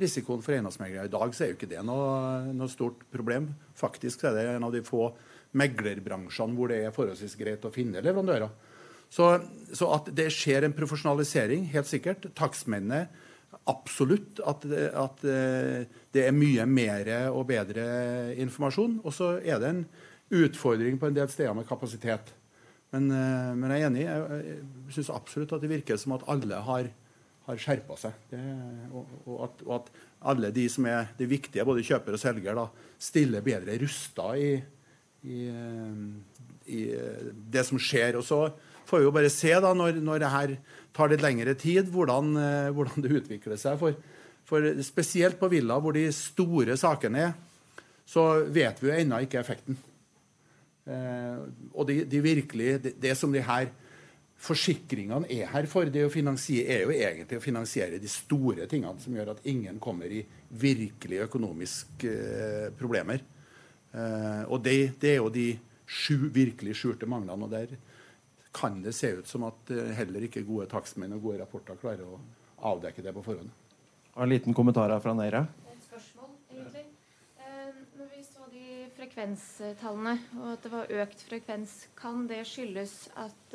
risikoen for eiendomsmeglere. I dag så er jo ikke det noe, noe, stort problem. Faktisk er det en av de få meglerbransjene hvor det er forholdsvis greit å finne leverandører. Så, så at det skjer en profesjonalisering, helt sikkert. Takstmennene absolutt at, at, eh, det er mye mer og bedre informasjon. Og så er det en utfordring på en del steder med kapasitet. Men, eh, men, jeg er enig. Jeg, jeg syns absolutt at det virker som at alle har, har skjerpa seg. Det, og, og, at, og, at, alle de som er de viktige, både kjøper og selger, da, stiller bedre rusta i, i, eh, i, eh, det som skjer. Og så får vi jo bare se, da, når, når det her tar litt lengre tid, hvordan, hvordan det utvikler seg. For, for, spesielt på Villa, hvor de store sakene er, så vet vi jo ennå ikke effekten. Eh, og de, de virkelig, det, det, som de her forsikringene er her for, det er, er, jo egentlig å finansiere de store tingene som gjør at ingen kommer i virkelig økonomiske eh, problemer. Eh, og det, det, er jo de sju virkelig skjulte manglene. og der kan det se ut som at eh, heller ikke gode takstmenn og gode rapporter klarer å avdekke det på forhånd. En liten kommentar her fra Neira. frekvenstallene, og at det var økt frekvens, kan det skyldes at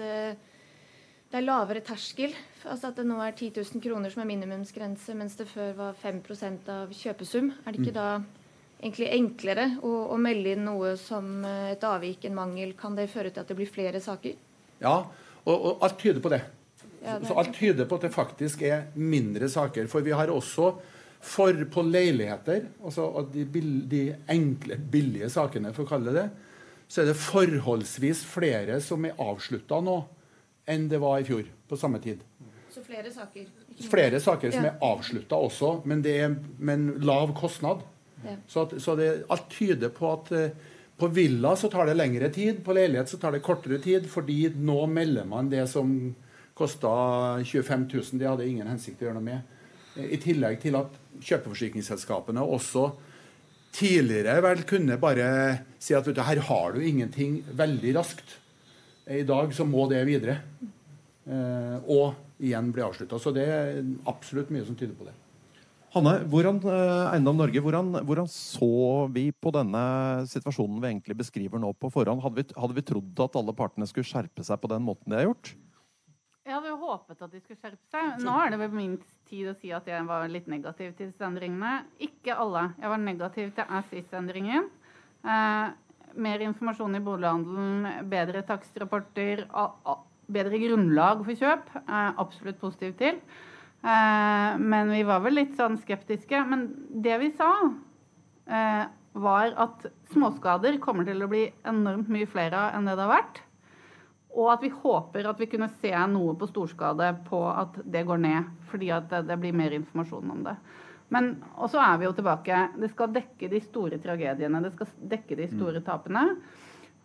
det er lavere terskel? Altså at det nå er 10 000 kroner som er minimumsgrense, mens det før var 5% av kjøpesum. Er det ikke mm. da egentlig enklere å, å, melde inn noe som eh, et avvik, en mangel? Kan det føre til at det blir flere saker? Ja, og, og alt tyder på det. Ja, det så alt tyder på at det faktisk er mindre saker. For vi har også for på leiligheter, altså de, de, enkle, billige sakene, for å kalle det så er det forholdsvis flere som er avslutta nå, enn det var i fjor på samme tid. Så flere saker? Flere saker som ja. er avslutta også, men det er med en lav kostnad. Ja. Så, at, så det, alt tyder på at uh, på villa så tar det lengre tid, på leilighet så tar det kortere tid, fordi nå melder man det som kosta 25 000. Det hadde ingen hensikt å gjøre noe med. I tillegg til at kjøpeforsikringsselskapene også tidligere vel kunne bare si at du, her har du ingenting veldig raskt. I dag så må det videre. Eh, og igjen bli avslutta. Så det er absolutt mye som tyder på det. Hanne, hvordan, eh, Eiendom Norge, hvordan, hvordan, så vi på denne situasjonen vi egentlig beskriver nå på forhånd? Hadde vi, hadde vi trodd at alle partene skulle skjerpe seg på den måten de har gjort? Jeg hadde jo håpet at de skulle skjerpe seg. Nå er det vel min tid å si at jeg var litt negativ til disse endringene. Ikke alle. Jeg var negativ til ASIS-endringen. Eh, mer informasjon i bolighandelen, bedre takstrapporter, bedre grunnlag for kjøp. Eh, absolutt positiv til. Eh, men vi var vel litt sånn skeptiske. Men det vi sa, eh, var at småskader kommer til å bli enormt mye flere enn det det har vært. Og at vi håper at vi kunne se noe på storskade på at det går ned. Fordi at det, det blir mer informasjon om det. Men og så er vi jo tilbake. Det skal dekke de store tragediene. Det skal dekke de store mm. tapene.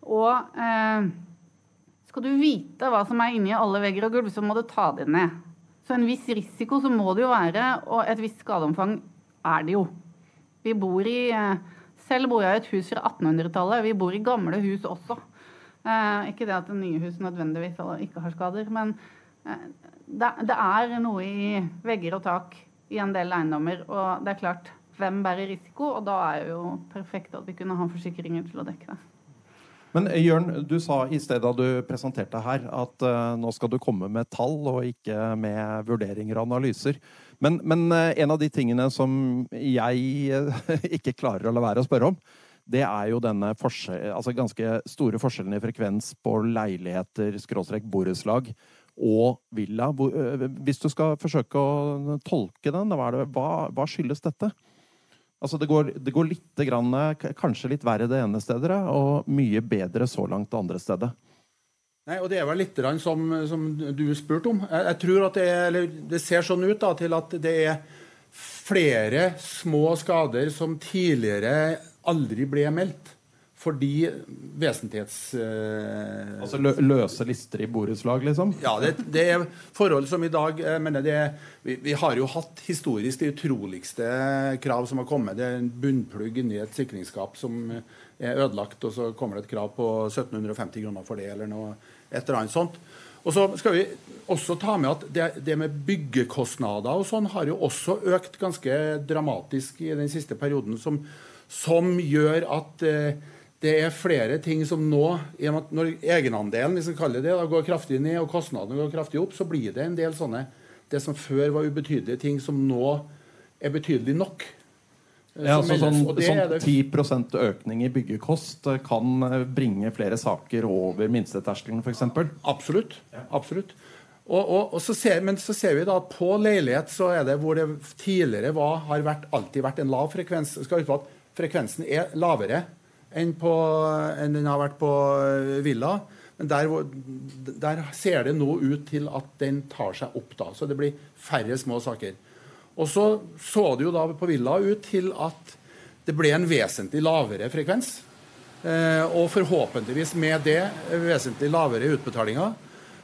Og eh, skal du vite hva som er inni alle vegger og gulv, så må du ta det ned. Så en viss risiko så må det jo være, og et visst skadeomfang er det jo. Vi bor i eh, Selv bor jeg i et hus fra 1800-tallet. Vi bor i gamle hus også. Eh, ikke det at nye hus nødvendigvis ikke har skader, men eh, det, det, er noe i vegger og tak i en del eiendommer. Og det er klart, hvem bærer risiko? Og da er det jo perfekt at vi kunne ha forsikringer til å dekke det. Men eh, Jørn, du sa i stedet da du presenterte her, at uh, nå skal du komme med tall og ikke med vurderinger og analyser. Men, men uh, en av de tingene som jeg uh, ikke klarer å la være å spørre om, det er jo denne altså ganske store forskjellen i frekvens på leiligheter, skråstrek borettslag og villa. Hvis du skal forsøke å tolke den, hva, hva, hva skyldes dette? Altså det går, det går litt grann, kanskje litt verre det ene stedet, og mye bedre så langt det andre stedet. Nei, og Det er vel litt som, som du spurte om. Jeg, jeg tror at det, er, det ser sånn ut da, til at det er flere små skader som tidligere aldri ble meldt. Fordi vesentlighets... eh, Altså lø løse lister i borettslag, liksom? ja, det, det er forhold som i dag jeg mener det, vi, vi har jo hatt historisk de utroligste krav som har kommet. Det er en bunnplugg inni et sikringsskap som er ødelagt, og så kommer det et krav på 1750 kroner for det, eller noe et eller annet sånt. Og så skal vi også ta med at det, det med byggekostnader og sånn har jo også økt ganske dramatisk i den siste perioden, som, som gjør at eh, det er flere ting som nå Når egenandelen hvis vi kaller det, da, går kraftig ned og kostnadene går kraftig opp, så blir det en del sånne det som før var ubetydelige ting, som nå er betydelig nok. eh, Ja, altså sånn, sånn 10% økning i byggekost eh, kan eh, bringe flere saker over minsteterskelen, f.eks. Absolutt. absolutt. Og, og, og så ser, men så ser vi da at på leilighet så er det hvor det tidligere var, har vært, alltid vært en lav frekvens. Skal huske at frekvensen er lavere enn, på, enn den har vært på eh, villa. Men der, der ser det nå ut til at den tar seg opp, da. Så det blir færre små saker. Og så så det jo da på villa ut til at det ble en vesentlig lavere frekvens. Eh, og forhåpentligvis med det eh, vesentlig lavere utbetalinger.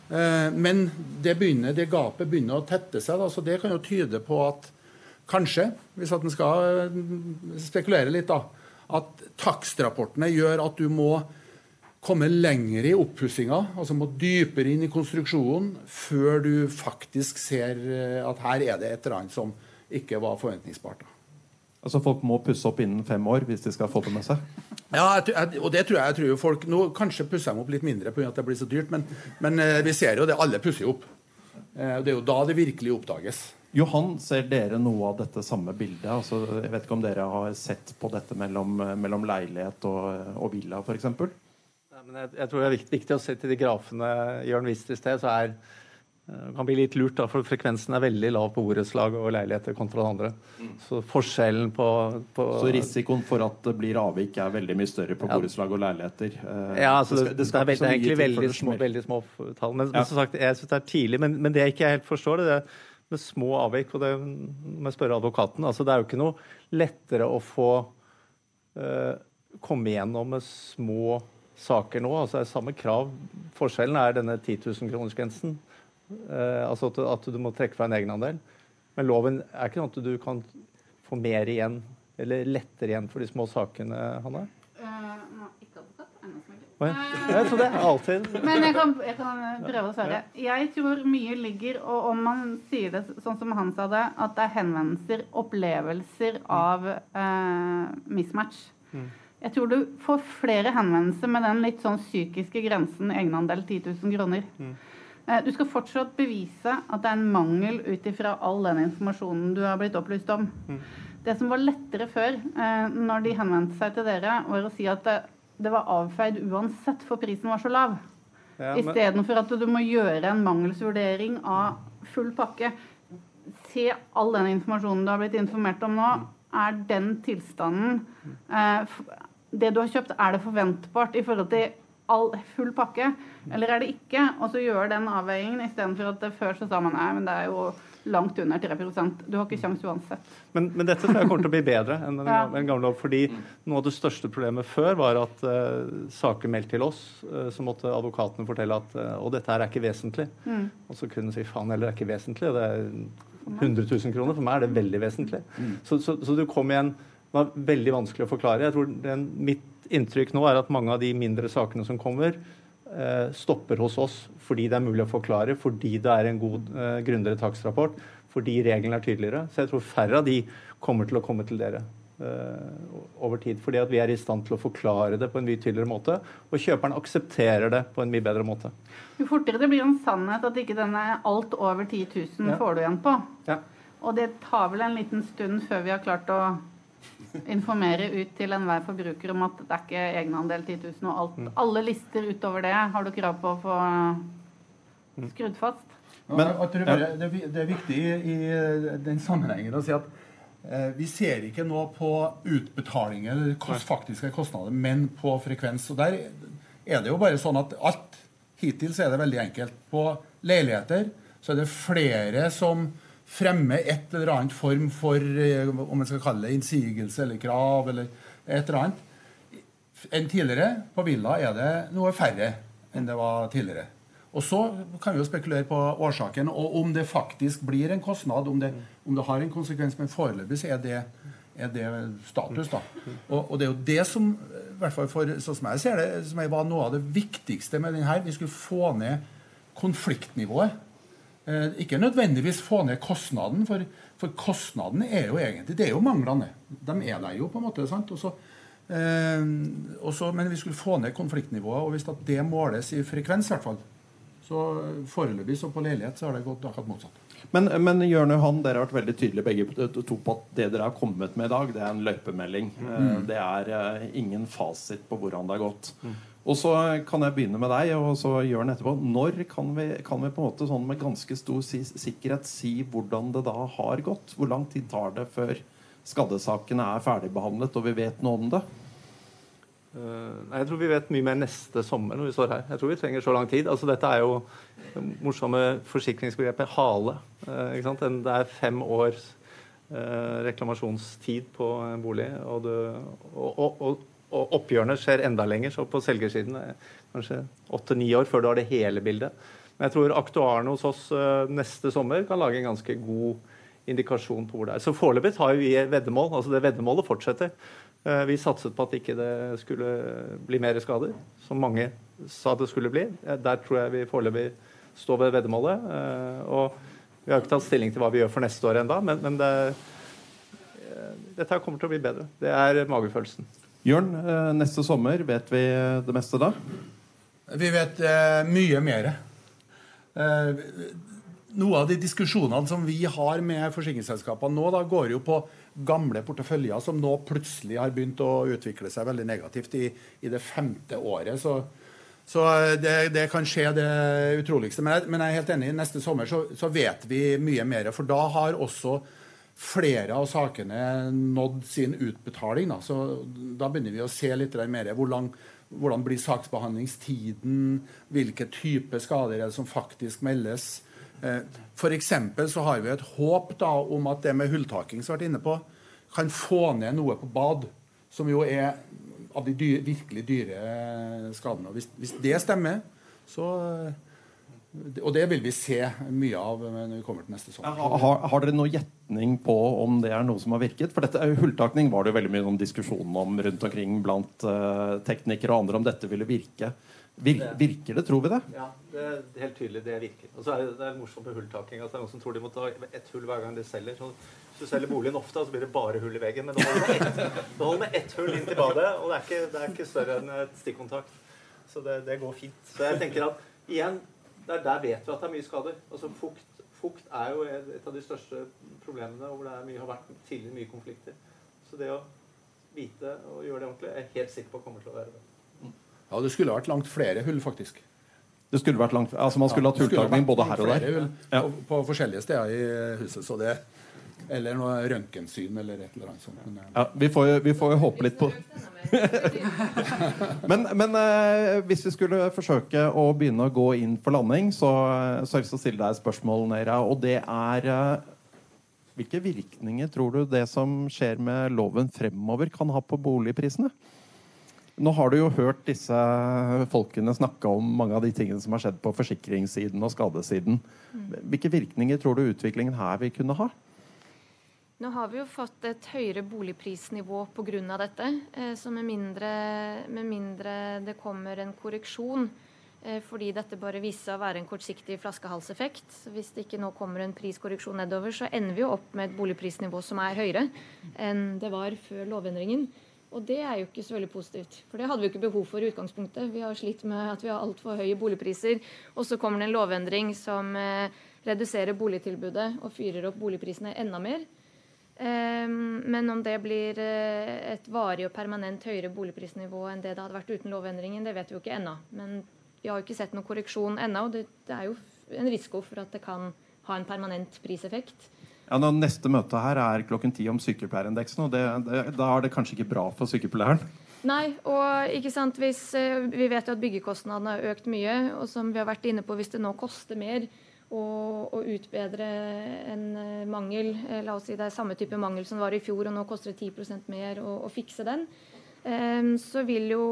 Eh, men det, begynner, det gapet begynner å tette seg, da, så det kan jo tyde på at kanskje, hvis at en skal eh, spekulere litt, da, at takstrapportene gjør at du må komme lenger i oppussinga, altså må dypere inn i konstruksjonen, før du faktisk ser eh, at her er det et eller annet som ikke var forventningsbart. Altså Folk må pusse opp innen fem år hvis de skal få det med seg. Ja, og det tror jeg, jeg tror jo folk Nå kanskje pusser de opp litt mindre pga. at det blir så dyrt, men, men eh, vi ser jo det. Alle pusser jo opp. Eh, Det er jo da det virkelig oppdages. Johan, ser dere noe av dette samme bildet? Altså, jeg vet ikke om dere har sett på dette mellom, mellom leilighet og, og villa, f.eks.? Jeg, jeg tror det er viktig, viktig å se til de grafene Jørn viste i sted. så er det kan bli litt lurt, da, for frekvensen er veldig lav på borettslag og leiligheter kontra det andre. Så forskjellen på, på Så risikoen for at det blir avvik, er veldig mye større på Ja. borettslag og leiligheter? Eh, Ja, altså, det, skal- det, skal er, det er egentlig veldig små, veldig små tall. Men, Ja. men som sagt, jeg synes det er tidlig. Men, men det jeg ikke helt forstår, det er med små avvik, og det må jeg spørre advokaten altså Det er jo ikke noe lettere å få eh, komme igjennom med små saker nå. altså Det er samme krav. Forskjellen er denne 10 000-kronersgrensen. Eh, altså at, at du må trekke fra en egenandel. Men loven er ikke sånn at du kan få mer igjen, eller lettere igjen for de små sakene, Hanne? Eh, nå, ikke advokat, Ja, så det er alltid Men jeg kan, jeg kan prøve å svare. Jeg tror mye ligger, og om man sier det sånn som han sa det, at det er henvendelser, opplevelser av eh, mismatch. Jeg tror du får flere henvendelser med den litt sånn psykiske grensen egenandel 10 000 kroner. Eh, Du skal fortsatt bevise at det er en mangel ut ifra all den informasjonen du har blitt opplyst om. Det som var lettere før, eh, når de henvendte seg til dere, var å si at det, var avfeid uansett, for prisen var så lav. Ja, men- Istedenfor at du må gjøre en mangelsvurdering av full pakke. Se all den informasjonen du har blitt informert om nå. Er den tilstanden eh, Det du har kjøpt, er det forventbart i forhold til all full pakke, eller er det ikke? Og så gjøre den avveiningen istedenfor at det før så sa man nei, men det er jo langt under 3 Du har ikke kjangs uansett. Men, men dette tror jeg kommer til å bli bedre enn den Ja. den gamle lov. Fordi noe av det største problemet før var at uh, saker meldt til oss, uh, så måtte advokatene fortelle at uh, og dette her er ikke vesentlig. Mm. Og så kunne de si faen heller, det er ikke vesentlig. Det er 100 000 kroner. For meg er det veldig vesentlig. Så, så, så du kom igjen Det var veldig vanskelig å forklare. Jeg tror den, Mitt inntrykk nå er at mange av de mindre sakene som kommer, eh, stopper hos oss fordi det er mulig å forklare, fordi det er en god, eh, grundigere takstrapport, fordi reglene er tydeligere. Så jeg tror færre av de kommer til å komme til dere eh, over tid. Fordi at vi er i stand til å forklare det på en mye tydeligere måte, og kjøperen aksepterer det på en mye bedre måte. Jo fortere det blir en sannhet at ikke denne alt over 10 000 Ja. får du igjen på. Ja. Og det tar vel en liten stund før vi har klart å informere ut til enhver forbruker om at det er ikke egenandel 10 000 og alt. Alle lister utover det har du krav på å få skrudd fast. Men, bare, det, er det er viktig i, i den sammenhengen å si at eh, vi ser ikke nå på utbetalinger eller kost, faktiske kostnader, men på frekvens. Og der er det jo bare sånn at alt Hittil så er det veldig enkelt. På leiligheter så er det flere som fremme et eller annet form for eh, om man skal kalle det innsigelse eller krav eller et eller annet enn tidligere. På Villa er det noe færre enn det var tidligere. Og så kan vi jo spekulere på årsaken, og om det faktisk blir en kostnad, om det, om det har en konsekvens. Men foreløpig så er det, er det status, da. Og, og, det er jo det som, i hvert fall for, sånn som jeg ser det, som var noe av det viktigste med den her. Vi skulle få ned konfliktnivået. Eh, ikke nødvendigvis få ned kostnaden, for, for kostnaden er jo egentlig Det er jo manglene. De er der jo, på en måte. sant? Også, Eh, også, men vi skulle få ned konfliktnivået, og hvis det måles i frekvens, i hvert fall, så foreløpig så på leilighet så har det gått akkurat motsatt. Men, men Jørn Johan, dere har vært veldig tydelige begge to på at det dere har kommet med i dag, det er en løypemelding. Mm. Det er uh, ingen fasit på hvordan det har gått. Mm. Og så kan jeg begynne med deg, og så Jørn etterpå. Når kan vi, kan vi, på en måte sånn med ganske stor sikkerhet si hvordan det da har gått? Hvor lang tid tar det før skadesakene er ferdigbehandlet, og vi vet noe om det? Uh, jeg tror vi vet mye mer neste sommer når vi står her. Jeg tror vi trenger så lang tid. Altså, dette er jo det morsomme forsikringsbegrepet hale. Uh, det er fem års uh, reklamasjonstid på en bolig. Og, du, og, og, og, oppgjørene skjer enda lenger. Så på selgersiden er kanskje åtte-ni år før du har det hele bildet. Men jeg tror aktuarene hos oss neste sommer kan lage en ganske god indikasjon på hvor det er. Så foreløpig har vi veddemål. Altså det veddemålet fortsetter. Eh, vi satset på at ikke det skulle bli mer skader, som mange sa det skulle bli. Eh, der tror jeg vi foreløpig står ved veddemålet. Eh, og vi har ikke tatt stilling til hva vi gjør for neste år ennå, men, men det, dette kommer til å bli bedre. Det er magefølelsen. Jørn, neste sommer, vet vi det meste da? Vi vet eh, mye mer. Eh, noe av de diskusjonene som vi har med forsikringsselskapene nå, da, går jo på gamle porteføljer som nå plutselig har begynt å utvikle seg veldig negativt i, i det femte året. Så, så det, det, kan skje det utroligste. Men jeg, men jeg, er helt enig. Neste sommer så, så, vet vi mye mer. For da har også flere av sakene nådd sin utbetaling. Da. Så da begynner vi å se litt mer hvor lang, hvordan blir saksbehandlingstiden, hvilke typer skader er det som faktisk meldes. For F.eks. så har vi et håp da, om at det med hulltaking som har vært inne på, kan få ned noe på bad, som jo er av de dyre, virkelig dyre skadene. Hvis, hvis, det stemmer, så Og det vil vi se mye av når vi kommer til neste sommer. Har, har, dere noe gjetning på om det er noe som har virket? For dette, Hulltakning var det jo veldig mye noen diskusjon om rundt omkring blant uh, teknikere og andre om dette ville virke. Vir, virker det, tror vi det? Ja, det er helt tydelig det virker. Og så er det, det er morsomt med hulltaking. Altså, det er noen som tror de må ta ett hull hver gang de selger. Så hvis du selger boligen ofte, så blir det bare hull i veggen. Men det holder med ett, holder med ett hull inn til badet, og det er ikke, det er ikke større enn et stikkontakt. Så det, det, går fint. Så jeg tenker at igjen, der, der vet vi at det er mye skader. Altså fukt, fukt er jo et av de største problemene hvor det mye, har vært tidligere mye konflikter. Så det å vite og gjøre det ordentlig, er jeg helt sikker på kommer til å være det. Ja, det skulle vært langt flere hull, faktisk. Det skulle vært langt, altså Man skulle ja, hatt hulltakning både her og der? Hull ja. på, på, forskjellige steder i huset. så det eller noe røntgensyn eller et eller annet sånt. Men, ja, vi får, vi får jo håpe litt på Men, men eh, hvis vi skulle forsøke å begynne å gå inn for landing, så, så har jeg lyst til å stille deg et spørsmål, Neira. Og det er eh, Hvilke virkninger tror du det som skjer med loven fremover, kan ha på boligprisene? Nå har du jo hørt disse folkene snakke om mange av de tingene som har skjedd på forsikringssiden og skadesiden. Hvilke virkninger tror du utviklingen her vil kunne ha? Nå har vi jo fått et høyere boligprisnivå pga. dette. Eh, så med mindre, med mindre, det kommer en korreksjon, eh, fordi dette bare viser seg å være en kortsiktig flaskehalseffekt. Hvis det ikke nå kommer en priskorreksjon nedover, så ender vi jo opp med et boligprisnivå som er høyere enn det var før lovendringen. Og det er jo ikke så veldig positivt. For det hadde vi jo ikke behov for i utgangspunktet. Vi har slitt med at vi har altfor høye boligpriser. Og så kommer det en lovendring som eh, reduserer boligtilbudet og fyrer opp boligprisene enda mer. Um, men om det blir uh, et varig og permanent høyere boligprisnivå enn det det hadde vært uten lovendringen, det vet vi jo ikke ennå. Men vi har jo ikke sett noen korreksjon ennå. Og det, det er jo en risiko for at det kan ha en permanent priseffekt. Ja, nå, Neste møte her er klokken ti om sykepleierindeksen. og det, det, Da er det kanskje ikke bra for sykepleieren? Nei, og ikke sant, hvis, eh, vi vet jo at byggekostnadene har økt mye. Og som vi har vært inne på, hvis det nå koster mer og, og utbedre en eh, mangel. Eh, la oss si det er samme type mangel som var i fjor, og nå koster det 10% mer å, å fikse den. Eh, så vil jo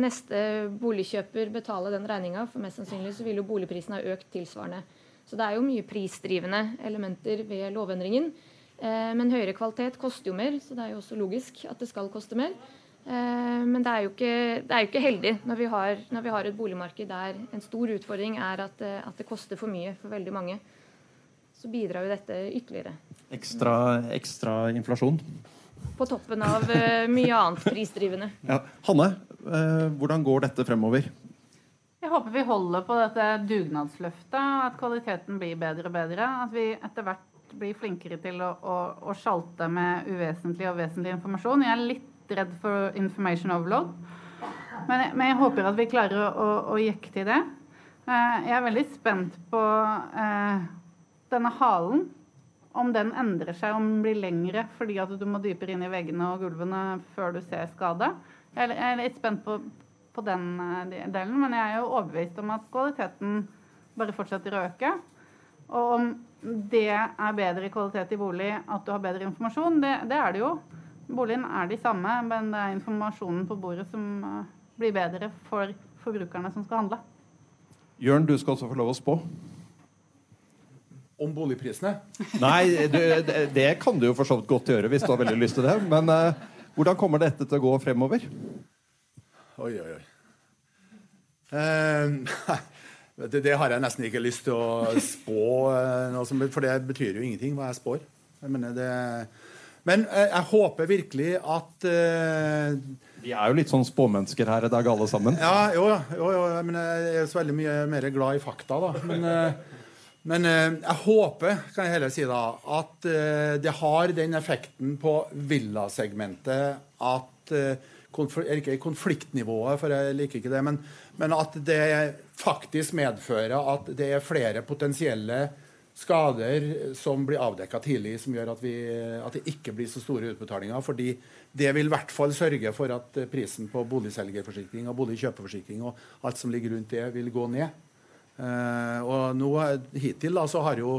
neste boligkjøper betale den regninga, for mest sannsynlig så vil jo boligprisen ha økt tilsvarende. Så det er jo mye prisdrivende elementer ved lovendringen. Men høyere kvalitet koster jo mer, så det er jo også logisk at det skal koste mer. Eh, men det er jo ikke, er jo ikke heldig når vi, har, når vi, har, et boligmarked der en stor utfordring er at, eh, at, det koster for mye for veldig mange. Så bidrar jo dette ytterligere. Ekstra, ekstra inflasjon? På toppen av uh, mye annet prisdrivende. Ja. Hanne, hvordan går dette fremover? Jeg håper vi holder på dette dugnadsløftet. At kvaliteten blir bedre og bedre. At vi etter hvert blir flinkere til å, å, å sjalte med uvesentlig og vesentlig informasjon. Jeg er litt redd for information overload. Men jeg, men jeg håper at vi klarer å, å, å jekke til det. Uh, jeg er veldig spent på eh, denne halen. Om den endrer seg, om den blir lengre fordi at du må dypere inn i veggene og gulvene før du ser skade. Jeg er, litt spent på, på den uh, delen, men jeg er jo overbevist om at kvaliteten bare fortsetter å øke. Og om det er bedre kvalitet i bolig at du har bedre informasjon, det, det er det jo. Boligen er de samme, men det er informasjonen på bordet som eh, blir bedre for forbrukerne som skal handle. Jørn, du skal også få lov å spå. Om boligprisene? Nei, du, det, det, kan du jo for så vidt godt gjøre hvis du har veldig lyst til det. Men uh, hvordan kommer dette til å gå fremover? Oi, oi, oi. Uh, det, det, har jeg nesten ikke lyst til å spå, uh, for det betyr jo ingenting hva jeg spår. Jeg mener det men eh, jeg håper virkelig at uh, Vi er jo litt sånn spåmennesker her i dag, alle sammen. Ja, jo, jo, jo, men jeg er så veldig mye mer glad i fakta, da. Men, uh, men jeg håper, kan jeg heller si da, at det har den effekten på villasegmentet at Ikke konfliktnivået, for jeg liker ikke det, men, men at det faktisk medfører at det er flere potensielle skader som blir avdekka tidlig, som gjør at, vi, at, det ikke blir så store utbetalinger. fordi det vil i hvert fall sørge for at prisen på boligselgerforsikring og boligkjøperforsikring og alt som ligger rundt det, vil gå ned. Uh, og nå, Hittil da, så har jo,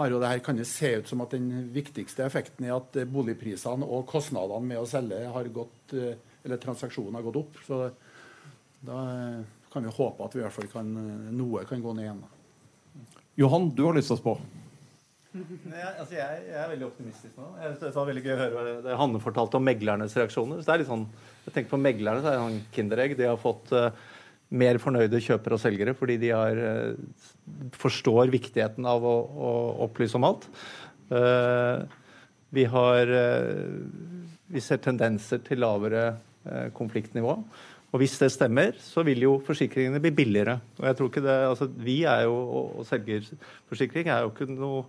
har jo det her, kan det se ut som at den viktigste effekten er at boligprisene og kostnadene med å selge har gått, eller transaksjonen har gått opp. Så da kan vi håpe at vi i hvert fall kan, noe kan gå ned igjen. da. Johan, du har lyst til å spå? Jeg, altså jeg, jeg, er veldig optimistisk nå. Jeg synes Det var veldig gøy å høre det Hanne fortalte om meglernes reaksjoner. Så det er litt sånn, jeg tenker på meglerne, så er det sånn kinderegg. De har fått uh, mer fornøyde kjøpere og selgere fordi de har, uh, forstår viktigheten av å, å, opplyse om alt. Uh, vi har Vi ser tendenser til lavere konfliktnivå. Og hvis det stemmer, så vil jo forsikringene bli billigere. Og jeg tror ikke det, altså Vi er jo, og selgerforsikring er jo ikke noe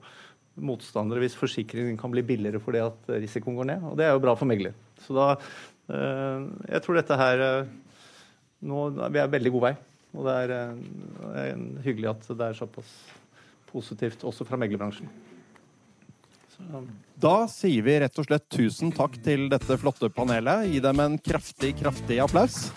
motstandere hvis forsikringen kan bli billigere fordi at risikoen går ned. Og det er jo bra for megler. Så da øh, Jeg tror dette her øh, nå, Vi er veldig god vei. Og det er, er hyggelig at det er såpass positivt også fra meglerbransjen. Da sier vi rett og slett tusen takk til dette flotte panelet. Gi dem en kraftig, kraftig applaus.